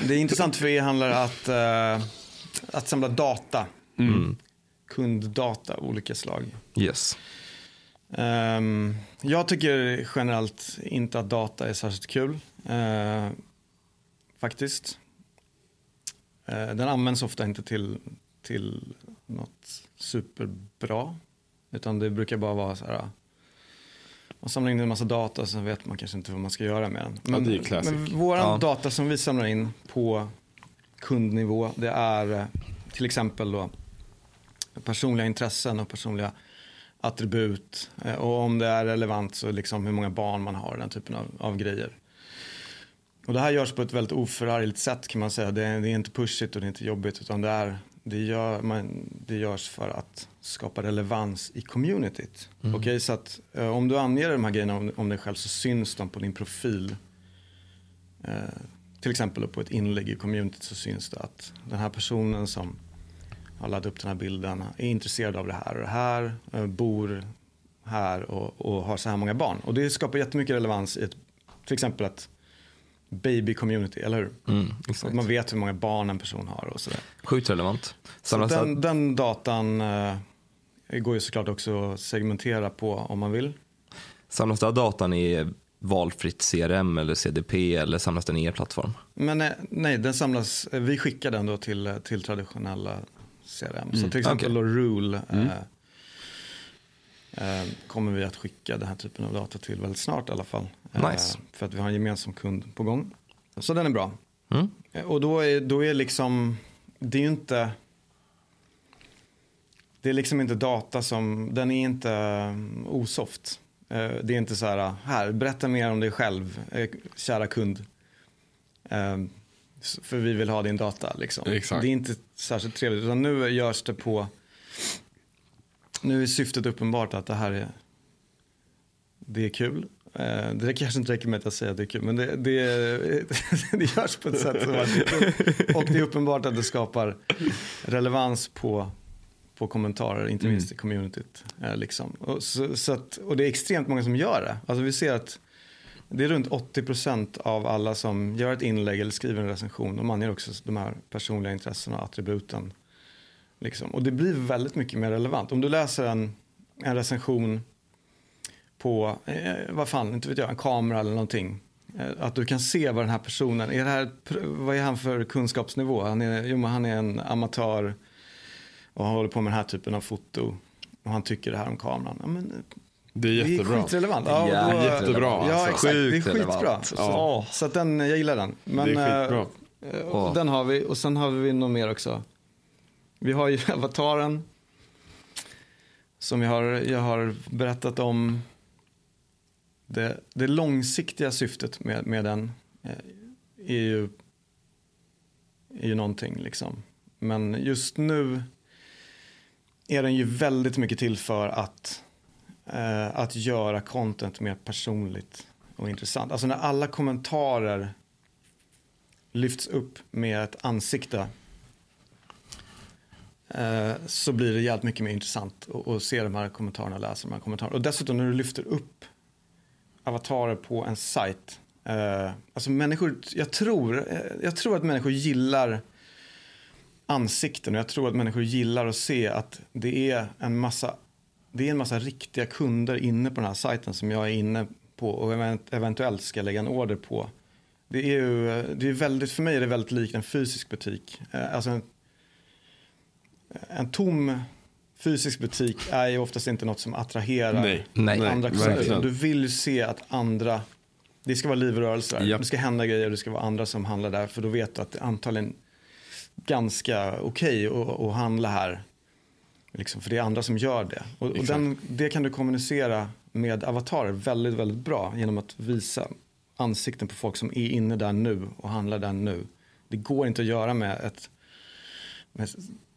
det är intressant för e-handlare att, att samla data. Mm kunddata av olika slag. Yes. Um, jag tycker generellt inte att data är särskilt kul. Uh, faktiskt. Uh, den används ofta inte till, till något superbra. Utan det brukar bara vara så här. Man samlar in en massa data och sen vet man kanske inte vad man ska göra med den. Men, ja, men vår ja. data som vi samlar in på kundnivå det är eh, till exempel då personliga intressen och personliga attribut. Eh, och om det är relevant så liksom hur många barn man har, den typen av, av grejer. Och det här görs på ett väldigt oförargligt sätt kan man säga. Det är, det är, inte pushigt och det är inte jobbigt utan det, är, det, gör, man, det görs för att skapa relevans i communityt. Mm. Okej, okay, så att eh, om du anger de här grejerna om, om dig själv så syns de på din profil. Eh, till exempel på ett inlägg i communityt så syns det att den här personen som har laddat upp den här bilden, är intresserad av det här och det här, eh, bor här och, och har så här många barn. Och det skapar jättemycket relevans i ett, till exempel ett baby community, eller hur? Mm, att man vet hur många barn en person har och sådär. Sjukt relevant. Så den, den, datan eh, går ju såklart också att segmentera på om man vill. Samlas den datan i valfritt CRM eller CDP eller samlas den i er plattform? Men nej, eh, nej den samlas, vi skickar den då till, till traditionella CRM. Mm. Så till exempel okay. Rule mm. eh, eh, kommer vi att skicka den här typen av data till väldigt snart i alla fall. Eh, nice. För att vi har en gemensam kund på gång. Så den är bra. Mm. Eh, och då är, då är liksom, det är ju inte, det är liksom inte data som, den är inte osoft. Eh, det är inte så här, här, berätta mer om dig själv, kära kund. För vi vill ha din data. Liksom. Det är inte särskilt trevligt. Utan nu görs det på... Nu är syftet uppenbart att det här är, det är kul. Eh, det kanske inte räcker med att jag säger att det är kul, men det, det, *laughs* det görs på ett sätt som är kul. Och det är uppenbart att det skapar relevans på, på kommentarer, inte minst mm. i communityt. Eh, liksom. Och, så, så att, och det är extremt många som gör det. Alltså vi ser att det är runt 80% av alla som gör ett inlägg eller skriver en recension. De anger också de här personliga intressena och attributen. Liksom. Och det blir väldigt mycket mer relevant. Om du läser en, en recension på, eh, vad fan, inte vet jag, en kamera eller någonting. Eh, att du kan se vad den här personen, är det här, vad är han för kunskapsnivå? Han är, jo, han är en amatör och han håller på med den här typen av foto. Och han tycker det här om kameran. Ja, men, det är jättebra. Det är skitrelevant. Ja, ja, då, jättebra. Ja, alltså. exakt. det är skitbra. Så, ja. så att den, jag gillar den. Men, det är skitbra. Äh, den har vi. Och sen har vi något mer också. Vi har ju *laughs* avataren. Som jag har, jag har berättat om. Det, det långsiktiga syftet med, med den eh, är ju, är ju någonting liksom. Men just nu är den ju väldigt mycket till för att eh, att göra content mer personligt och intressant. Alltså när alla kommentarer lyfts upp med ett ansikte eh, så blir det jävligt mycket mer intressant att se de här kommentarerna och läsa de här kommentarerna. Och dessutom när du lyfter upp avatarer på en sajt. Eh, alltså människor, jag tror, eh, jag tror att människor gillar ansikten och jag tror att människor gillar att se att det är en massa, det är en massa riktiga kunder inne på den här sajten som jag är inne på och eventuellt ska lägga en order på. Det är ju, det är väldigt, för mig är det väldigt likt en fysisk butik. Eh, alltså en, en tom fysisk butik är ju oftast inte något som attraherar Nej. Nej. andra kunder. Du vill ju se att andra, det ska vara liv och rörelse där. Japp. Det ska hända grejer och det ska vara andra som handlar där. För då vet du att det är antagligen ganska okej okay att, att handla här. Liksom, för det är andra som gör det. Och, och den, det kan du kommunicera med avatarer väldigt, väldigt bra genom att visa ansikten på folk som är inne där nu och handlar där nu. Det går inte att göra med, ett, med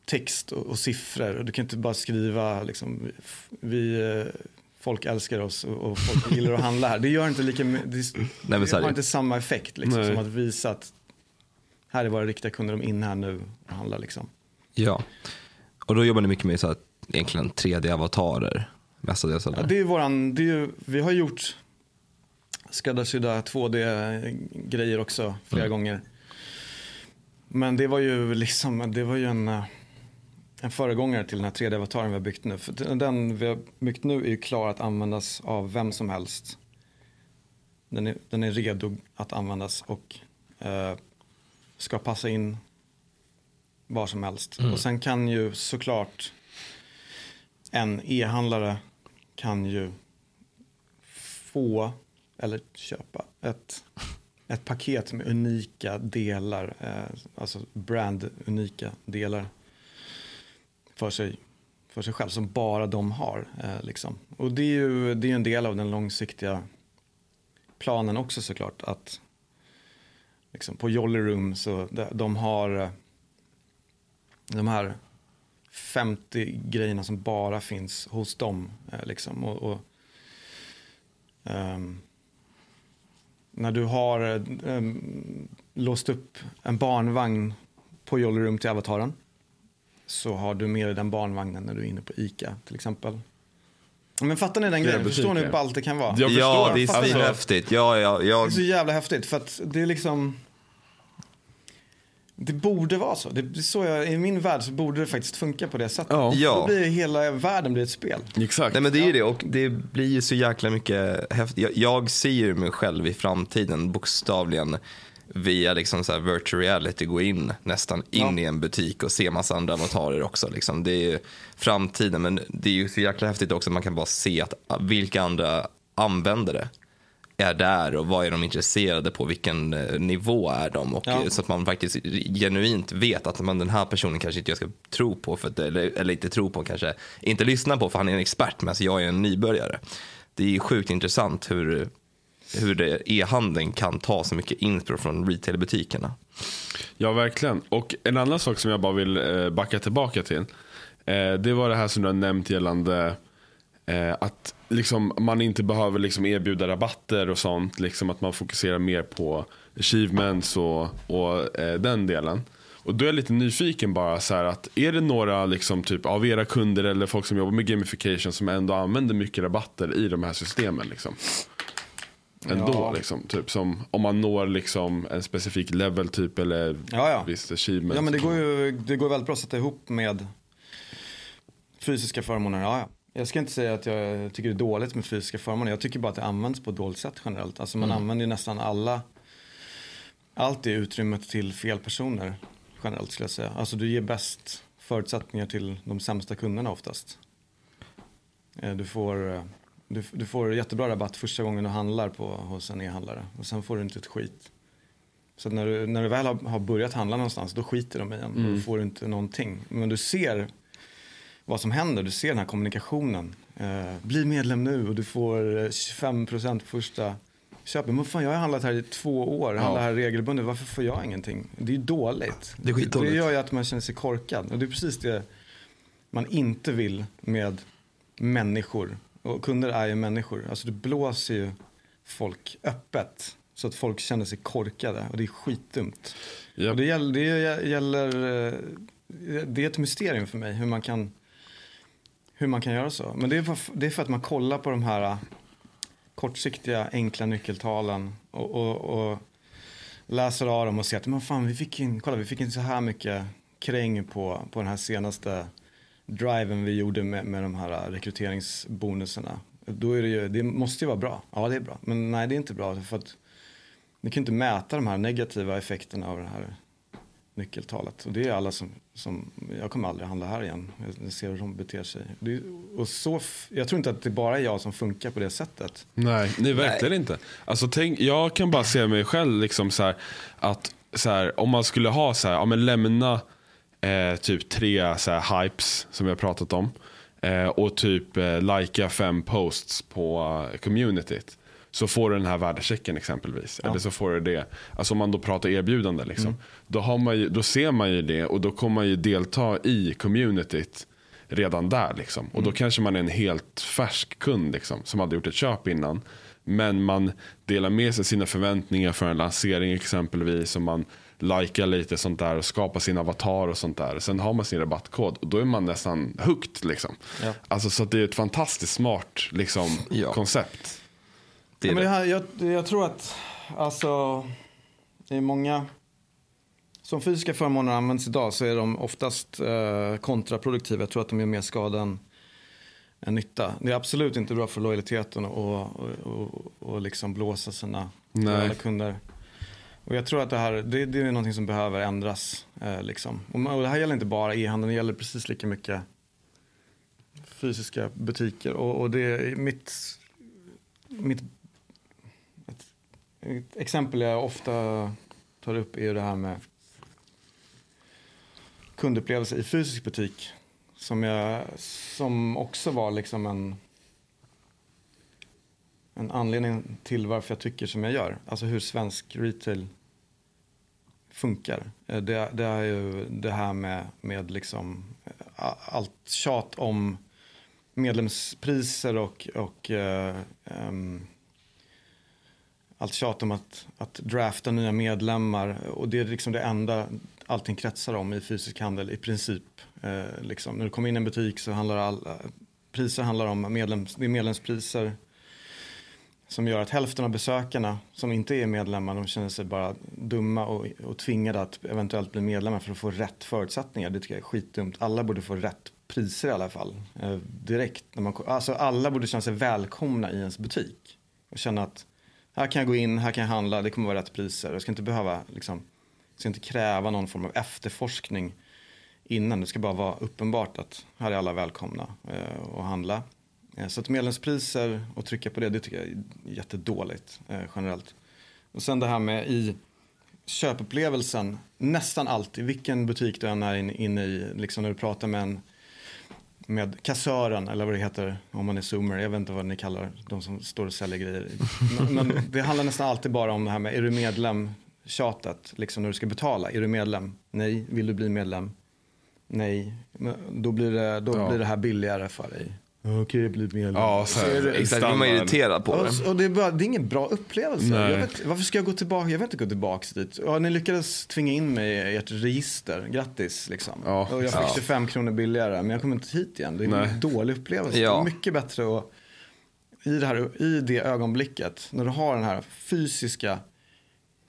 text och, och siffror. Du kan inte bara skriva liksom, vi, eh, folk älskar oss och, och folk *laughs* gillar att handla här. Det gör inte lika det, Nej, det har inte samma effekt liksom, som att visa att här är våra riktiga kunder, de är inne här nu och handlar liksom. Ja, och då jobbar ni mycket med så här, egentligen 3D-avatarer mestadels? Ja, det är våran, det är ju, vi har gjort skräddarsydda 2D-grejer också flera mm. gånger. Men det var ju liksom, det var ju en, en föregångare till den här 3D-avataren vi har byggt nu. För den vi har byggt nu är ju klar att användas av vem som helst. Den är, den är redo att användas och eh, ska passa in var som helst. Mm. Och sen kan ju såklart en e-handlare kan ju få eller köpa ett, ett paket med unika delar, eh, alltså brand-unika delar för sig, för sig själv som bara de har. Eh, liksom. Och det är ju det är en del av den långsiktiga planen också såklart. Att liksom, på Jolly Room så de, har eh, de här 50 grejerna som bara finns hos dem. Eh, liksom. och, och um, när du har um, låst upp en barnvagn på Jolly Room till avataren så har du med dig den barnvagnen när du är inne på ICA till exempel. Men fattar ni den grejen? Förstår ni hur ballt det kan vara? ja, det är så häftigt. Ja, ja, jag... Det är så jävla häftigt för att det är liksom det borde vara så. Det, så jag, I min värld så borde det faktiskt funka på det sättet. Ja. Då blir hela världen blir ett spel. Exakt. Nej men det är ju det och det blir ju så jäkla mycket häftigt. Jag, jag ser ju mig själv i framtiden bokstavligen via liksom så virtual reality gå in nästan in ja. i en butik och se massa andra avatarer också. Liksom. Det är ju framtiden men det är ju så jäkla häftigt också att man kan bara se att vilka andra använder det är där och vad är de intresserade på, vilken eh, nivå är de och ja. så att man faktiskt genuint vet att man, den här personen kanske inte jag ska tro på för att, eller, eller inte tro på kanske inte lyssna på för han är en expert men jag är en nybörjare. Det är sjukt intressant hur, hur e-handeln kan ta så mycket intro från retailbutikerna. Ja verkligen och en annan sak som jag bara vill eh, backa tillbaka till eh, det var det här som du har nämnt gällande att liksom, man inte behöver liksom erbjuda rabatter och sånt. Liksom att man fokuserar mer på achievements och, och eh, den delen. Och då är jag lite nyfiken bara så att är det några liksom typ av era kunder eller folk som jobbar med gamification som ändå använder mycket rabatter i de här systemen liksom? Ändå ja. liksom, typ som om man når liksom en specifik level typ eller ja, ja. visst achievement. Ja men det går ju det går väldigt bra att sätta ihop med fysiska förmåner, ja ja. Jag ska inte säga att jag tycker det är dåligt med fysiska förmåner. Jag tycker bara att det används på ett dåligt sätt generellt. Alltså man mm. använder ju nästan alla, allt det utrymmet till fel personer generellt skulle jag säga. Alltså du ger bäst förutsättningar till de sämsta kunderna oftast. Eh, du får, eh, du, du får jättebra rabatt första gången du handlar på, hos en e-handlare och sen får du inte ett skit. Så när du, när du väl har, har börjat handla någonstans då skiter de i en. Mm. Då får du inte någonting. Men du ser vad som händer. Du ser den här kommunikationen. Eh, bli medlem nu och du får 25% på första köpet. Men fan, jag har handlat här i två år, ja. handlat här regelbundet. Varför får jag ingenting? Det är ju dåligt. Det, är det gör ju att man känner sig korkad. Och det är precis det man inte vill med människor. Och kunder är ju människor. Alltså du blåser ju folk öppet. Så att folk känner sig korkade och det är skitdumt. Yep. Och det gäller, det gäller eh, det är ett mysterium för mig hur man kan, hur man kan göra så. Men det är, för, det är för att man kollar på de här äh, kortsiktiga enkla nyckeltalen och, och, och läser av dem och ser att men fan, vi fick in, kolla, vi fick in så här mycket kräng på, på den här senaste driven vi gjorde med, med de här äh, rekryteringsbonusarna. Då är det, ju, det måste ju vara bra. Ja, det är bra. Men nej, det är inte bra. För att ni kan inte mäta de här negativa effekterna av det här nyckeltalet. Och det är alla som, som jag kommer aldrig handla här igen. Jag ser hur de beter sig. Det, och så, jag tror inte att det bara är jag som funkar på det sättet. Nej, nej verkligen nej. inte. Alltså, tänk, jag kan bara se mig själv liksom så här, att så här, om man skulle ha så här, ja, men lämna eh, typ tre så här, hypes som vi har pratat om. Eh, och typ eh, likea fem posts på uh, communityt. Så får du den här värdechecken exempelvis. Ja. Eller så får du det. Alltså om man då pratar erbjudande. Liksom. Mm. Då, har man ju, då ser man ju det och då kommer man ju delta i communityt redan där. Liksom. Och då mm. kanske man är en helt färsk kund liksom, som aldrig gjort ett köp innan. Men man delar med sig sina förväntningar för en lansering exempelvis. Och man likea lite sånt där och skapa sin avatar och sånt där. Sen har man sin rabattkod och då är man nästan hooked liksom. Ja. Alltså så det är ett fantastiskt smart liksom, ja. koncept. Det ja, men det här, jag, jag, tror att alltså, det är många som fysiska förmåner används idag så är de oftast eh, kontraproduktiva. Jag tror att de gör mer skada än, än nytta. Det är absolut inte bra för lojaliteten och, och, och, och liksom blåsa sina kunder. Och jag tror att det här det, det är någonting som behöver ändras. Eh, liksom. och, och det här gäller inte bara e-handeln, det gäller precis lika mycket fysiska butiker. Och, och det är mitt, mitt ett exempel jag ofta tar upp är det här med kundupplevelse i fysisk butik. Som, jag, som också var liksom en en anledning till varför jag tycker som jag gör. Alltså hur svensk retail funkar. Eh, det, det är ju det här med, med liksom eh, allt tjat om medlemspriser och, och um, allt tjat om att, att drafta nya medlemmar. Och det är liksom det enda allting kretsar om i fysisk handel i princip. Eh, liksom. När du kommer in i en butik så handlar alla, eh, priser handlar om medlems, det är medlemspriser som gör att hälften av besökarna som inte är medlemmar de känner sig bara dumma och, och tvingade att eventuellt bli medlemmar för att få rätt förutsättningar. Det tycker jag är skitdumt. Alla borde få rätt priser i alla fall. Eh, direkt. När man, alltså alla borde känna sig välkomna i ens butik. Och känna att här kan jag gå in, här kan jag handla, det kommer vara rätt priser. Jag ska inte behöva, liksom, ska inte kräva någon form av efterforskning innan. Det ska bara vara uppenbart att här är alla välkomna eh, och handla. Eh, så att medlemspriser och trycka på det, det tycker jag är jättedåligt eh, generellt. Och sen det här med i köpupplevelsen, nästan alltid, vilken butik du än är inne in i, liksom när du pratar med en med kassören eller vad det heter om man är zoomer. Jag vet inte vad ni kallar de som står och säljer grejer. Men, men det handlar nästan alltid bara om det här med är du medlem tjatet, liksom när du ska betala. Är du medlem? Nej. Vill du bli medlem? Nej. Men då blir det, då ja. blir det här billigare för dig. Okej, okay, jag blir medlem. Ja, så här, exakt. Blir man irriterad på det. Och det, är bara, det är ingen bra upplevelse. Vet, varför ska jag gå tillbaka? Jag vill inte gå tillbaka dit. Ja, ni lyckades tvinga in mig i ert register. Grattis liksom. Ja, och jag fick ja. 25 kronor billigare. Men jag kommer inte hit igen. Det är Nej. en dålig upplevelse. Ja. Det är mycket bättre att i det, här, i det ögonblicket, när du har den här fysiska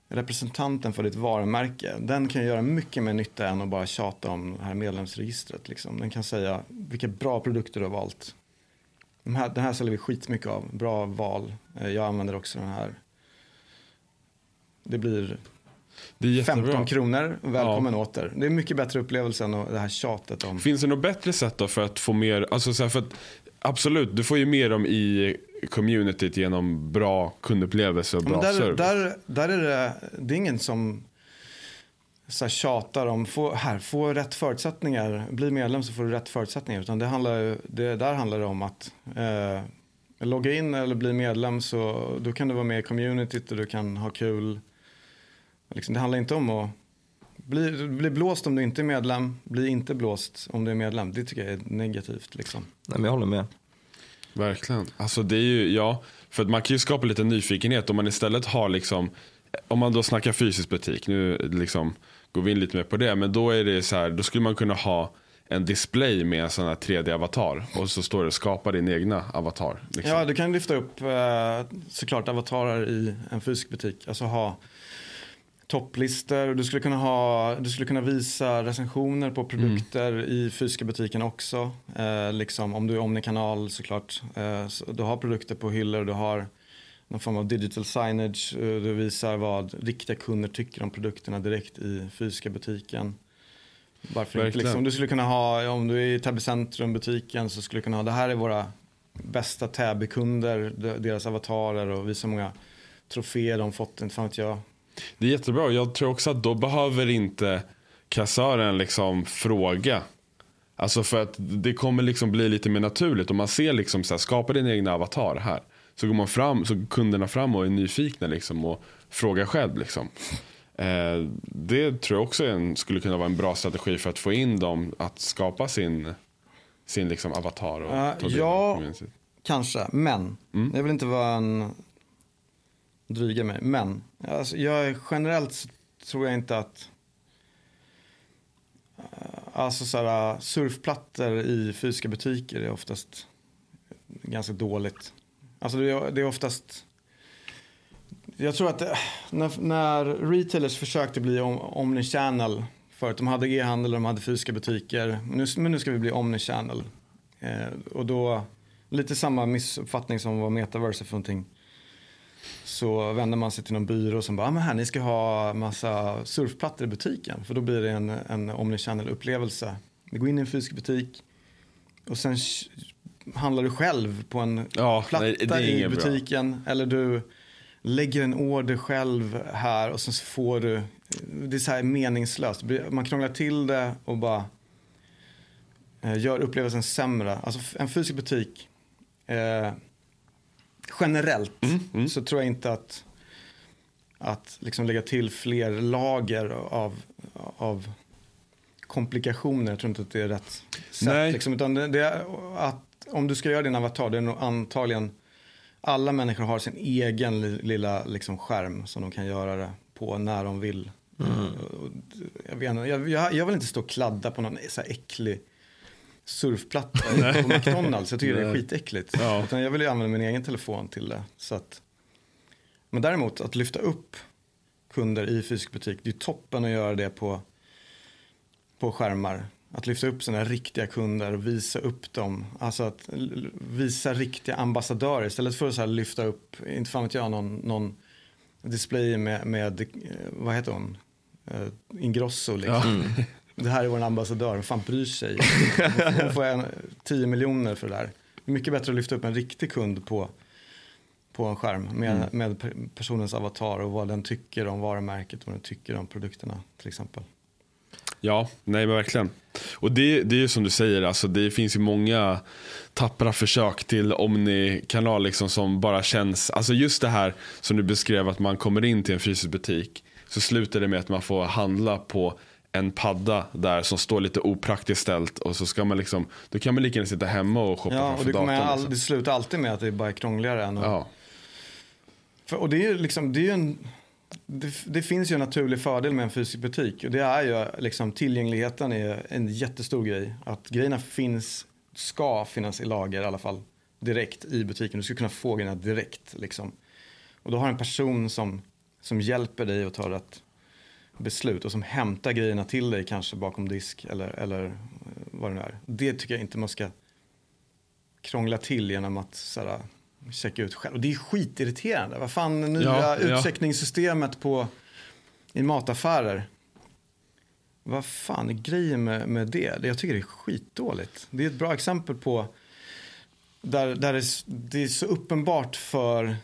representanten för ditt varumärke, den kan göra mycket mer nytta än att bara tjata om det här medlemsregistret. Liksom. Den kan säga vilka bra produkter du har valt. De här, den här säljer vi skitmycket av. Bra val. Eh, jag använder också den här. Det blir det 15 kronor. Välkommen ja. åter. Det är mycket bättre upplevelse än det här tjatet om. Finns det något bättre sätt då för att få mer, alltså så för att, absolut, du får ju mer om i communityt genom bra kundupplevelse och bra där, service. Där, där är det, det är ingen som så här tjatar om, få, här, få rätt förutsättningar, bli medlem så får du rätt förutsättningar. Utan det handlar, det, där handlar det om att eh, logga in eller bli medlem så då kan du vara med i communityt och du kan ha kul. Liksom, det handlar inte om att bli, bli blåst om du inte är medlem, bli inte blåst om du är medlem. Det tycker jag är negativt. Liksom. Nej, men jag håller med. Verkligen. Alltså det är ju, ja, för att man kan ju skapa lite nyfikenhet om man istället har liksom, om man då snackar fysisk butik, nu liksom går vi in lite mer på det. Men då är det så här, då skulle man kunna ha en display med en sån här 3D-avatar. Och så står det skapa din egna avatar. Liksom. Ja, du kan lyfta upp eh, såklart avatarer i en fysisk butik. Alltså ha topplistor. Du skulle kunna, ha, du skulle kunna visa recensioner på produkter mm. i fysiska butiken också. Eh, liksom, om du är Omnikanal såklart. Eh, så du har produkter på hyllor, du har någon form av digital signage. Eh, du visar vad riktiga kunder tycker om produkterna direkt i fysiska butiken. Varför inte? Liksom, du skulle kunna ha, om du är i Täby centrum butiken så skulle du kunna ha, det här är våra bästa Täby-kunder, deras avatarer och visa hur många troféer de fått, inte fan vet jag. Det är jättebra. Jag tror också att då behöver inte kassören liksom fråga. Alltså för att det kommer liksom bli lite mer naturligt. Om man ser liksom så här, skapa din egna avatar här. Så går man fram, så kunderna fram och är nyfikna liksom och frågar själv liksom. Eh, det tror jag också en, skulle kunna vara en bra strategi för att få in dem att skapa sin, sin liksom avatar. Och uh, ja, kanske. Men, mm. jag vill inte vara en dryga mig. Men alltså, jag generellt tror jag inte att uh, alltså såhär, surfplattor i fysiska butiker är oftast ganska dåligt. Alltså det är, det är oftast jag tror att eh, när, när retailers försökte bli om, omnichannel förut, de hade e-handel och de hade fysiska butiker, nu, men nu ska vi bli omnichannel. Eh, och då, lite samma missuppfattning som vad metaverse är för någonting. Så vänder man sig till någon byrå som bara, ah, men här ni ska ha massa surfplattor i butiken. För då blir det en, en omnichannel upplevelse. Vi går in i en fysisk butik och sen handlar du själv på en ja, platta nej, i butiken. Bra. Eller du lägger en order själv här och sen så får du, det är så här meningslöst. Man krånglar till det och bara eh, gör upplevelsen sämre. Alltså en fysisk butik, eh, generellt mm, mm. så tror jag inte att, att liksom lägga till fler lager av, av komplikationer. Jag tror inte att det är rätt sätt. Liksom, utan det, det, att om du ska göra din avatar, det är nog antagligen alla människor har sin egen lilla liksom, skärm som de kan göra det på när de vill. Mm. Jag, vet, jag, jag, jag, vill inte stå och kladda på någon så här äcklig surfplatta på McDonalds. Jag tycker det är skitäckligt. Ja. Utan jag vill ju använda min egen telefon till det. Så att, men däremot att lyfta upp kunder i fysisk butik, det är toppen att göra det på, på skärmar. Att lyfta upp sina riktiga kunder och visa upp dem. Alltså att visa riktiga ambassadörer istället för att så lyfta upp, inte fan vet jag, någon, någon display med, med, vad heter hon, uh, Ingrosso liksom. Ja. Det här är vår ambassadör, vad fan bryr sig? Hon får en, 10 miljoner för det där. Mycket bättre att lyfta upp en riktig kund på, på en skärm med, mm. med personens avatar och vad den tycker om varumärket och vad den tycker om produkterna till exempel. Ja, nej men verkligen. Och det, det är ju som du säger, alltså, det finns ju många tappra försök till Omni-kanal liksom, som bara känns, alltså just det här som du beskrev att man kommer in till en fysisk butik så slutar det med att man får handla på en padda där som står lite opraktiskt ställt och så ska man liksom, då kan man lika gärna sitta hemma och shoppa ja, och det, datorn, all, liksom. det slutar alltid med att det är bara är krångligare än att... Ja. För, och det är ju liksom, det är en det, det, finns ju en naturlig fördel med en fysisk butik och det är ju liksom tillgängligheten är en jättestor grej. Att grejerna finns, ska finnas i lager i alla fall direkt i butiken. Du ska kunna få grejerna direkt liksom. Och då har en person som, som hjälper dig att ta rätt beslut och som hämtar grejerna till dig kanske bakom disk eller, eller eh, vad det nu är. Det tycker jag inte man ska krångla till genom att såhär, checka ut själv. Och det är skitirriterande. Vad fan, nya ja, utcheckningssystemet på, i mataffärer. Vad fan är grejen med, med det? Jag tycker det är skitdåligt. Det är ett bra exempel på där, där det, det är så uppenbart för,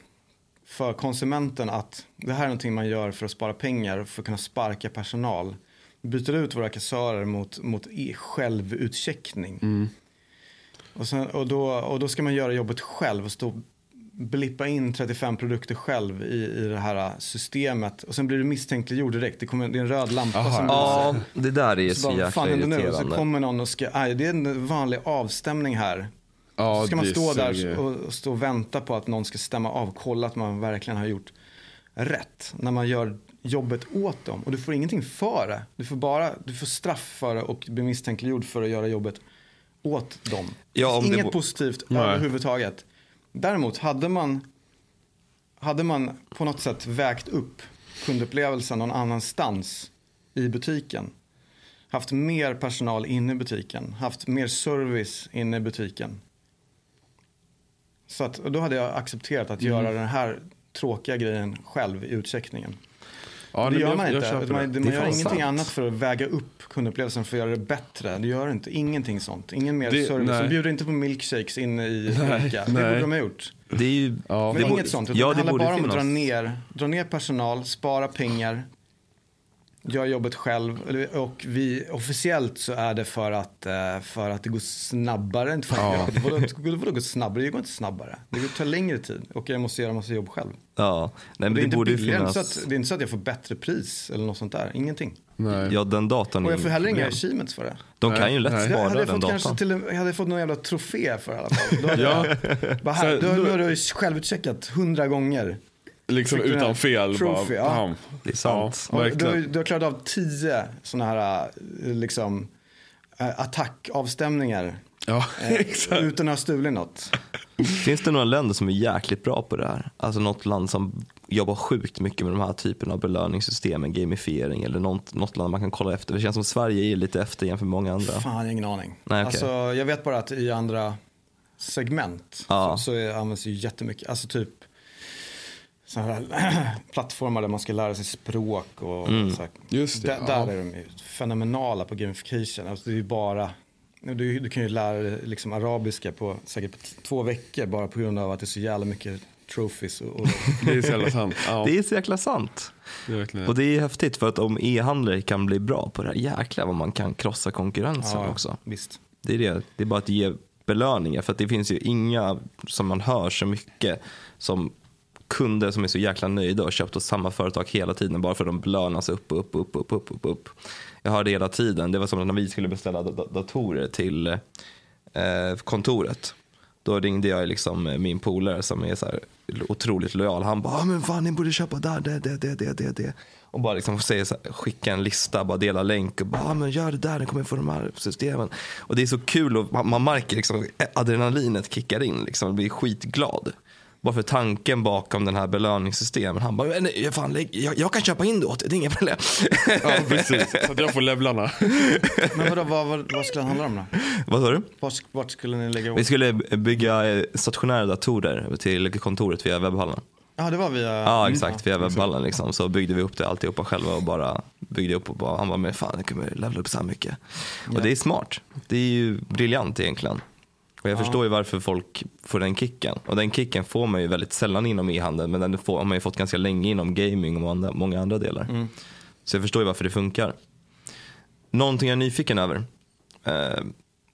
för konsumenten att det här är någonting man gör för att spara pengar, för att kunna sparka personal. Vi byter ut våra kassörer mot, mot e självutcheckning. Mm. Och, sen, och, då, och då ska man göra jobbet själv och stå blippa in 35 produkter själv i, i det här systemet och sen blir du misstänkliggjord direkt. Det, kommer, det är en röd lampa Aha. som Ja, det där är så, så bara, jäkla fan irriterande. Nu? Så kommer någon och ska, aj, det är en vanlig avstämning här. Ja, så ska man stå där och, stå och vänta på att någon ska stämma av, kolla att man verkligen har gjort rätt. När man gör jobbet åt dem och du får ingenting för det. Du får bara du får straff för det och blir misstänkliggjord för att göra jobbet åt dem. Ja, Inget bo- positivt Nej. överhuvudtaget. Däremot hade man, hade man på något sätt vägt upp kundupplevelsen någon annanstans i butiken. Haft mer personal inne i butiken. Haft mer service inne i butiken. Så att, då hade jag accepterat att Mm. göra den här tråkiga grejen själv i utcheckningen. Ja, det gör man jag, jag inte. köper man det. man gör ingenting sant. annat för att väga upp kundupplevelsen för att göra det bättre. Det gör inte. Ingenting sånt. Ingen mer Det- service. nej. De bjuder inte på milkshakes inne i Ica. Det nej. borde de ha gjort. Det är ju... Ja. Men det inget borde- sånt. Ja, det handlar bara om att dra ner, dra ner personal, spara pengar, göra jobbet själv. Och vi, officiellt så är det för att, eh, för att det går snabbare. Inte för att, Ja. ja. vadå, vadå går snabbare? Det går inte snabbare. Det tar längre tid och jag måste göra massa jobb själv. Ja, nej, men det det, är inte borde billigare. finnas. Så att, det är inte så att jag får bättre pris eller något sånt där. Ingenting. Nej. Ja, den datan Och är jag får heller inga achievements för det. De Nej, kan ju lätt nej. Jag spara hade den fått datan. till, jag hade fått någon jävla trofé för det i alla fall. Då hade Ja. jag, bara här, Så- du, har du självutcheckat hundra gånger. Liksom utan fel. trophy, bara, ja. bam. Det är sant. Ja, du, du har klarat av tio sådana här eh, liksom, eh, attackavstämningar Ja, eh, *laughs* exakt. utan att ha stulit något. Finns det några länder som är jäkligt bra på det här? Alltså något land som jobbar sjukt mycket med de här typen av belöningssystemen, gamifiering eller något, något land man kan kolla efter. Det känns som Sverige är lite efter jämfört med många andra. Fan, jag har ingen aning. Nej, okej. alltså, jag vet bara att i andra segment Ja. så, används ju jättemycket. Alltså typ så här *clears throat* plattformar där man ska lära sig språk och Mm. så här. Just det, Där, ja. är de fenomenala på gamification. Alltså det är ju bara, du, du kan ju lära dig liksom arabiska på säkert på två veckor bara på grund av att det är så jävla mycket trophies. Och, och *laughs* Det är så jävla sant. Ja, Det är så jäkla sant. det Och det är häftigt för att om e-handlare kan bli bra på det här, jäklar vad man kan krossa konkurrensen också. Visst. Det är det. Det är bara att ge belöningar. För att det finns ju inga som man hör så mycket som kunder som är så jäkla nöjda och köpt hos samma företag hela tiden bara för att de belönas upp upp upp, upp, upp, upp, upp. Jag hörde hela tiden, det var som när vi skulle beställa datorer till eh, kontoret. Då ringde jag liksom min polare som är så här otroligt lojal. Han bara, ah, men fan ni borde köpa där, det, det, det, det, det, det. Och bara liksom säger så här, skicka en lista, bara dela länk och bara, ah, men gör det där, ni kommer få de här systemen. Och det är så kul och man, man märker liksom eh, adrenalinet kickar in liksom, och blir skitglad. Bara för tanken bakom den här belöningssystemen. Han bara, nej, fan, lägg- jag, jag kan köpa in det åt dig, det är inga problem. *laughs* Ja, precis. Så att jag får levlarna. *laughs* Men vadå, vad, vad, vad skulle det handla om då? Vad sa du? Vart, vart skulle ni lägga Vi ihop? skulle bygga eh, stationära datorer till kontoret via webbhallen. Ja, det var via... Ja Mm, exakt, via webbhallen liksom. Så byggde vi upp det alltihopa själva och bara byggde upp och bara, han bara, men fan det kommer levla upp så här mycket. Och det är smart. Det är ju briljant egentligen. Och jag förstår ju varför folk får den kicken. Och den kicken får man ju väldigt sällan inom e-handeln, men den får, har man ju fått ganska länge inom gaming och andra, många andra delar. Mm. Så jag förstår ju varför det funkar. Någonting jag är nyfiken över. Eh,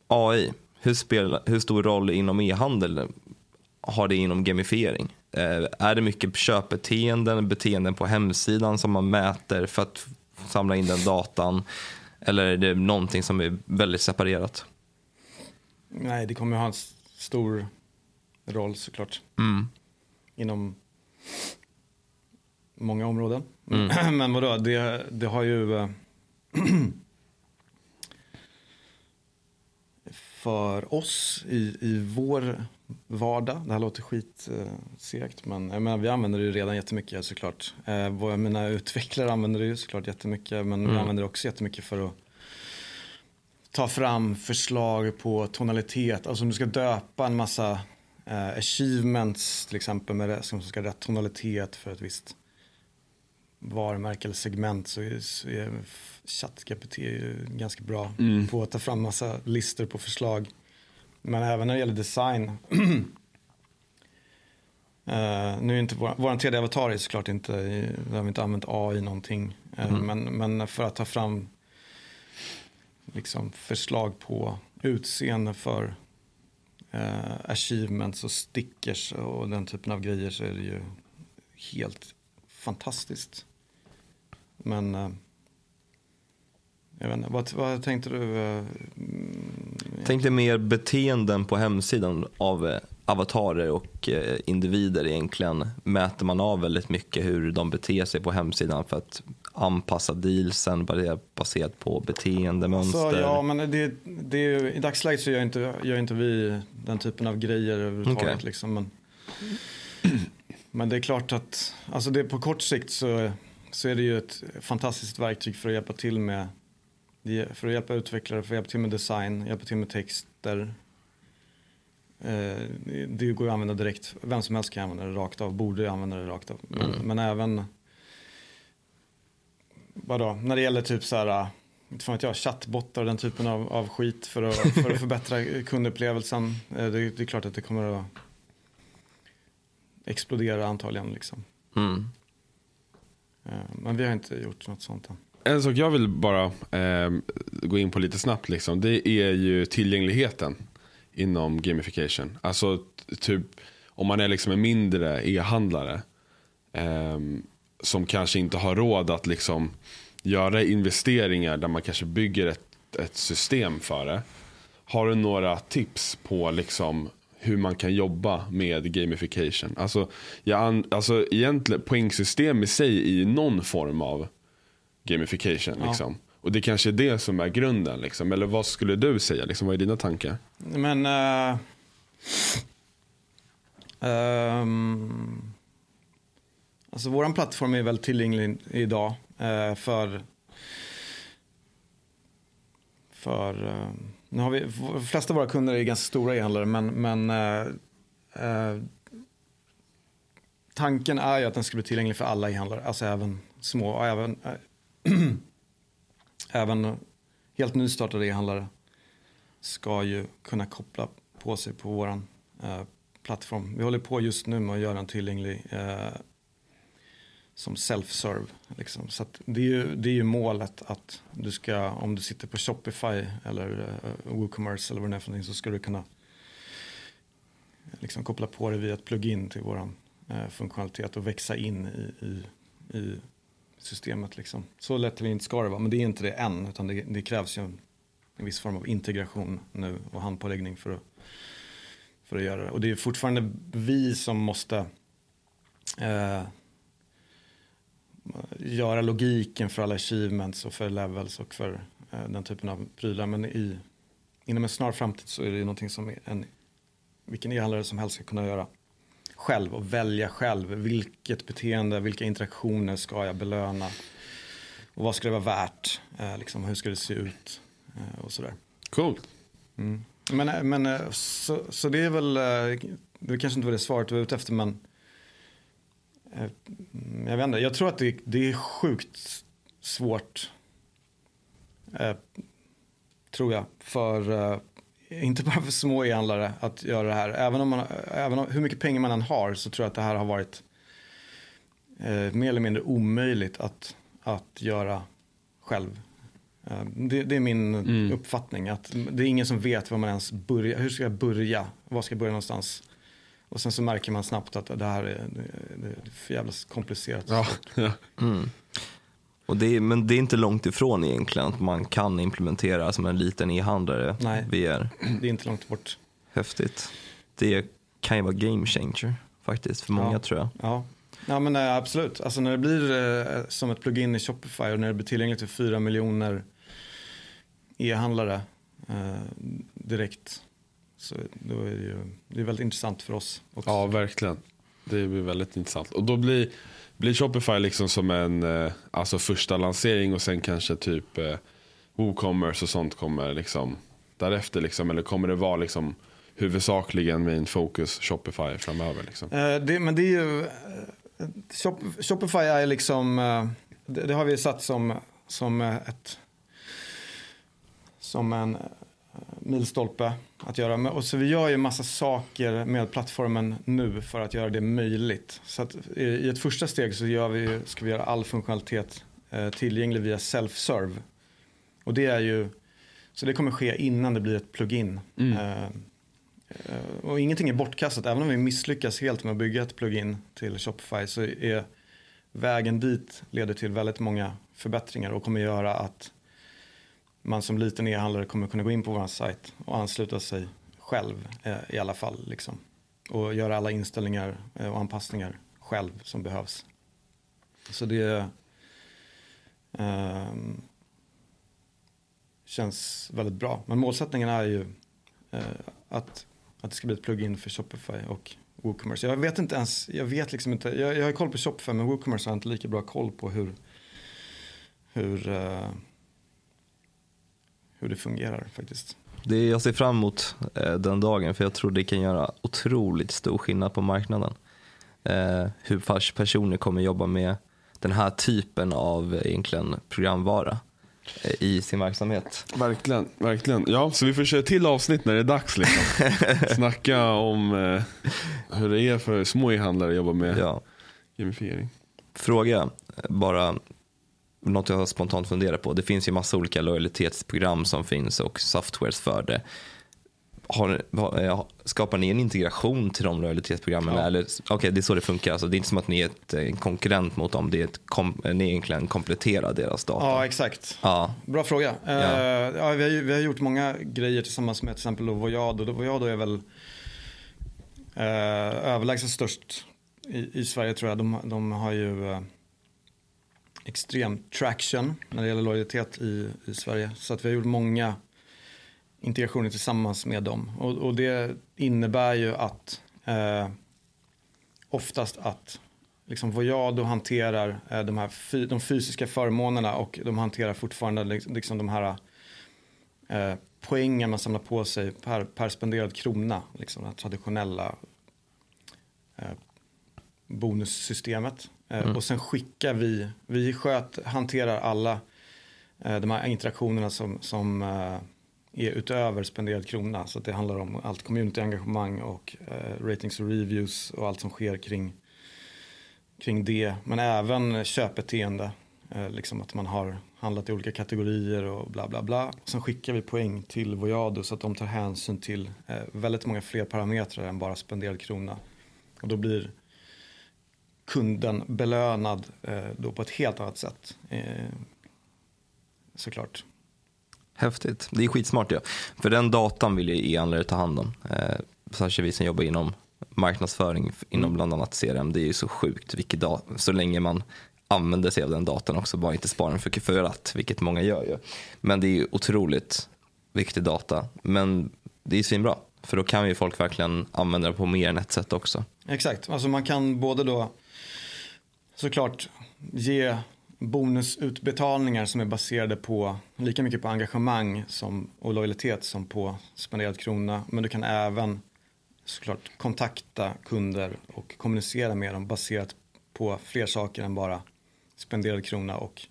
AI, hur, spelar, hur stor roll inom e-handel har det inom gamifiering? Eh, är det mycket köpbeteenden, beteenden på hemsidan som man mäter för att samla in den datan? Eller är det någonting som är väldigt separerat? Nej, det kommer ha en stor roll såklart. Mm. Inom många områden. Mm. *clears throat* Men vadå, det, det har ju... eh, *clears throat* för oss i, i vår vardag, det här låter skitsegt men jag menar, vi använder det ju redan jättemycket såklart. Eh, våra- mina utvecklare använder det ju såklart jättemycket men vi Mm. använder det också jättemycket för att ta fram förslag på tonalitet. Alltså om du ska döpa en massa eh, achievements till exempel med det, som ska rätt tonalitet för ett visst varumärke eller segment så är, så är ChatGPT ganska bra Mm. på att ta fram massa listor på förslag. Men även när det gäller design. *clears throat* eh, nu är inte vår, vår tredje avatar är såklart inte, i- där har vi inte använt AI någonting. Eh, Mm. men, men för att ta fram liksom förslag på utseende för eh, achievements och stickers och den typen av grejer så är det ju helt fantastiskt. Men eh, jag vet inte, vad, vad tänkte du? Eh, mm, tänkte mer beteenden på hemsidan av eh, avatarer och eh, individer egentligen mäter man av väldigt mycket hur de beter sig på hemsidan för att anpassa dealsen baserat på beteendemönster. Alltså, ja, men det, det, i dagsläget så gör inte, gör inte vi den typen av grejer överhuvudtaget. Okay. Liksom, men, men det är klart att alltså det, på kort sikt så, så är det ju ett fantastiskt verktyg för att hjälpa till med för att hjälpa utvecklare, för att hjälpa till med design, hjälpa till med texter. Eh, det går att använda direkt, vem som helst kan använda det rakt av, borde använda det rakt av. Mm. men även, vadå, när det gäller typ så här, inte fan jag, chattbottar och den typen av, av skit för att, *laughs* för att förbättra kundupplevelsen. Eh, det, det, är klart att det kommer att explodera antagligen liksom. Mm. Eh, men vi har inte gjort något sånt än. En sak jag vill bara eh, gå in på lite snabbt, liksom, det är ju tillgängligheten inom gamification. Alltså typ om man är liksom en mindre e-handlare eh, som kanske inte har råd att liksom göra investeringar där man kanske bygger ett, ett system för det. Har du några tips på liksom hur man kan jobba med gamification? Alltså, jag, alltså egentligen poängsystem i sig ju någon form av gamification. Ja. Liksom. Och det kanske är det som är grunden. Liksom. Eller vad skulle du säga? Liksom, vad är dina tankar? Men... Uh, um, alltså vår plattform är väldigt tillgänglig idag eh, för... För... Eh, nu har vi, de flesta av våra kunder är ganska stora e-handlare men, men eh, eh, tanken är ju att den ska bli tillgänglig för alla e-handlare, alltså även små och även *clears throat* även helt nystartade e-handlare ska ju kunna koppla på sig på vår eh, plattform. Vi håller på just nu med att göra den tillgänglig eh, som self-serve. Liksom. Så det, är ju, det är ju målet att du ska, om du sitter på Shopify eller uh, WooCommerce eller vad det är för någonting så ska du kunna liksom, koppla på dig via ett plugin till vår uh, eh, funktionalitet och växa in i, i, i systemet. Liksom. Så lätt eller inte ska det vara, men det är inte det än. Utan det, det krävs ju en, en, viss form av integration nu och handpåläggning för att, för att göra det. Och det är fortfarande vi som måste uh, göra logiken för alla achievements och för levels och för eh, den typen av prylar. Men i, inom en snar framtid så är det någonting som en, vilken e-handlare som helst ska kunna göra själv och välja själv. Vilket beteende, vilka interaktioner ska jag belöna? Och vad ska det vara värt? Eh, liksom, hur ska det se ut? Eh, och sådär. Coolt. Mm. Men, men eh, så, så det är väl, det kanske inte var det svaret du var ute efter men jag vet inte, jag tror att det, det är sjukt svårt. Eh, tror jag. För inte bara för små e-handlare att göra det här. Även om, man, även om hur mycket pengar man än har så tror jag att det här har varit eh, mer eller mindre omöjligt att, att göra själv. Eh, det, det, är min mm. uppfattning. Att det är ingen som vet vad man ens börjar. Hur ska jag börja? Var ska jag börja någonstans? Och sen så märker man snabbt att det här är, det, är för jävla komplicerat. Ja. Mm. Och det är, men det är inte långt ifrån egentligen att man kan implementera som en liten e-handlare Nej, VR. det är inte långt bort. Häftigt. Det kan ju vara game changer faktiskt för många ja. tror jag. Ja, ja men äh, absolut. Alltså när det blir äh, som ett plugin i Shopify och när det blir tillgängligt till fyra miljoner e-handlare äh, direkt. Så då är det ju det är väldigt intressant för oss också. Ja, verkligen. Det blir väldigt intressant. Och då blir blir Shopify liksom som en eh, alltså första lansering och sen kanske typ eh, WooCommerce och sånt kommer liksom därefter liksom? Eller kommer det vara liksom huvudsakligen main focus Shopify framöver? Liksom? Eh, det, men det är ju, Shop, Shopify är liksom, det, det, har vi satt som, som ett, som en milstolpe att göra. Och så vi gör ju massa saker med plattformen nu för att göra det möjligt. Så att i ett första steg så gör vi, ska vi göra all funktionalitet eh, tillgänglig via self-serve. Och det är ju, så det kommer ske innan det blir ett plugin. Mm. Eh, eh, och ingenting är bortkastat, även om vi misslyckas helt med att bygga ett plugin till Shopify så är vägen dit leder till väldigt många förbättringar och kommer göra att man som liten e-handlare kommer kunna gå in på vår sajt och ansluta sig själv eh, i alla fall. Liksom. och göra alla inställningar eh, och anpassningar själv som behövs. Så det eh, känns väldigt bra. Men målsättningen är ju eh, att, att det ska bli ett plugin för Shopify och WooCommerce. Jag vet inte ens, jag vet liksom inte, jag, jag har koll på Shopify men WooCommerce har inte lika bra koll på hur, hur, eh, hur det fungerar faktiskt. Det är, jag ser fram emot eh, den dagen för jag tror det kan göra otroligt stor skillnad på marknaden. Eh, hur personer kommer jobba med den här typen av egentligen programvara eh, i sin verksamhet. Verkligen, verkligen. Ja, så vi får köra till avsnitt när det är dags. Liksom. *laughs* Snacka om eh, hur det är för små e-handlare att jobba med ja. gamifiering. Fråga, bara något jag spontant funderar på. Det finns ju massa olika lojalitetsprogram som finns och softwares för det. Har, har, skapar ni en integration till de lojalitetsprogrammen? Ja. Eller, okay, det är så det funkar, alltså, det är inte som att ni är ett, en konkurrent mot dem, det är ett kom, ni egentligen kompletterar deras data. Ja, exakt. Ja. Bra fråga. Ja. Uh, ja, vi, har, vi har gjort många grejer tillsammans med till exempel Voyado. Voyado är väl uh, överlägset störst i, i, Sverige tror jag. De, de har ju uh, extrem traction när det gäller lojalitet i, i Sverige. Så att vi har gjort många integrationer tillsammans med dem. Och, och det innebär ju att eh, oftast att liksom Voyado hanterar eh, de här fy, de fysiska förmånerna och de hanterar fortfarande liksom, liksom de här eh, poängen man samlar på sig per, per spenderad krona. Liksom det traditionella eh, bonussystemet. Eh, mm. Och sen skickar vi, vi sköt, hanterar alla eh, de här interaktionerna som, som eh, är utöver spenderad krona. Så det handlar om allt community-engagemang och ratings och reviews och allt som sker kring, kring det. Men även köpbeteende. liksom att man har handlat i olika kategorier och bla bla bla. Sen skickar vi poäng till Voyado så att de tar hänsyn till väldigt många fler parametrar än bara spenderad krona. Och då blir kunden belönad eh, då på ett helt annat sätt. Eh, såklart. Häftigt. Det är skitsmart ja. För den datan vill ju e-handlare ta hand om. Eh, särskilt vi som jobbar inom marknadsföring inom mm. bland annat CRM. Det är ju så sjukt vilket så länge man använder sig av den datan också, bara inte spara den för förrat, vilket många gör ju. Men det är ju otroligt viktig data. Men det är svinbra, för då kan ju folk verkligen använda det på mer än ett sätt också. Exakt, alltså man kan både då såklart ge bonusutbetalningar som är baserade på lika mycket på engagemang som, och lojalitet som på spenderad krona. Men du kan även såklart kontakta kunder och kommunicera med dem baserat på fler saker än bara spenderad krona och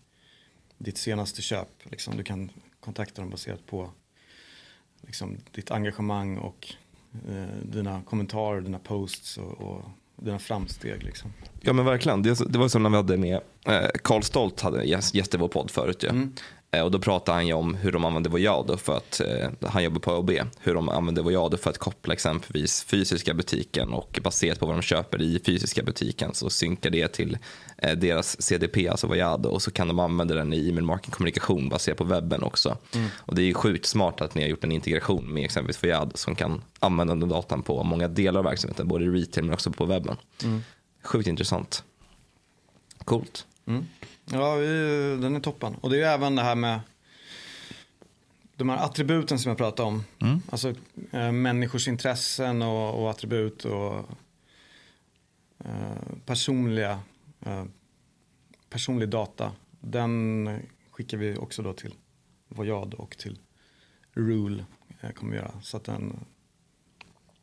ditt senaste köp. Liksom, du kan kontakta dem baserat på liksom, ditt engagemang och eh, dina kommentarer, dina posts och, och dina framsteg. Liksom. Ja men verkligen. Det, det var som när vi hade med eh, Carl Stolt hade gäst i vår podd förut. Ja. Mm. Eh, och då pratade han ju om hur de använder Voyado för att, eh, han jobbar på AOB, hur de använder Voyado för att koppla exempelvis fysiska butiken och baserat på vad de köper i fysiska butiken så synkar det till eh, deras CDP, alltså Voyado och så kan de använda den i e-mail marketing kommunikation baserat på webben också. Mm. Och det är ju sjukt smart att ni har gjort en integration med exempelvis Voyado som kan använda den datan på många delar av verksamheten, både i retail men också på webben. Mm. Sjukt intressant. Coolt. Mm. Ja, vi, den är toppen. Och det är ju även det här med de här attributen som jag pratade om. Mm. Alltså äh, människors intressen och, och attribut och äh, personliga, äh, personlig data. Den skickar vi också då till Voyad och till Rule kommer vi göra. Så att den,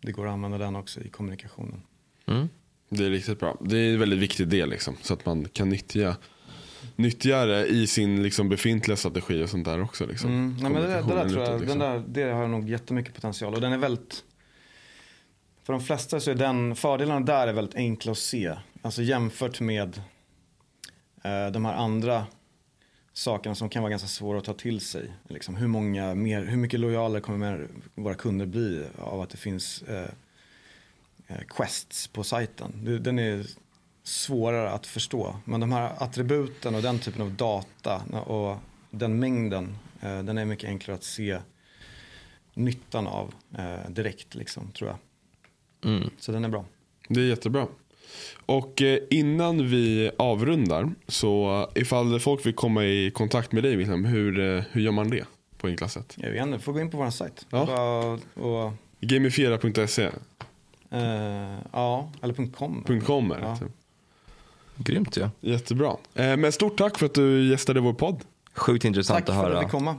det går att använda den också i kommunikationen. Mm. Det är riktigt bra. Det är en väldigt viktig del liksom, så att man kan nyttja nyttja det i sin liksom, befintliga strategi och sånt där också. Liksom. Mm. Nej, men det, där, det där tror jag, liksom. den där, det har nog jättemycket potential och den är väldigt för de flesta så är den, fördelarna där är väldigt enkla att se. Alltså jämfört med eh, de här andra sakerna som kan vara ganska svåra att ta till sig. Liksom, hur, många mer, hur mycket lojalare kommer våra kunder bli av att det finns eh, eh quests på sajten. Den är svårare att förstå. Men de här attributen och den typen av data och den mängden, eh, den är mycket enklare att se nyttan av eh, direkt, liksom, tror jag. Mm. Så den är bra. Det är jättebra. Och eh, innan vi avrundar, så ifall folk vill komma i kontakt med dig, Wilhelm, hur, hur gör man det på enklast sätt? Jag vet inte, får gå in på vår sajt. Ja. Och, Gamifiera.se, eh, ja, eller .com. .com är det. Ja. typ. Grymt ju. Ja. Jättebra. Eh, men stort tack för att du gästade vår podd. Sjukt intressant Tack att för att höra. vi komma.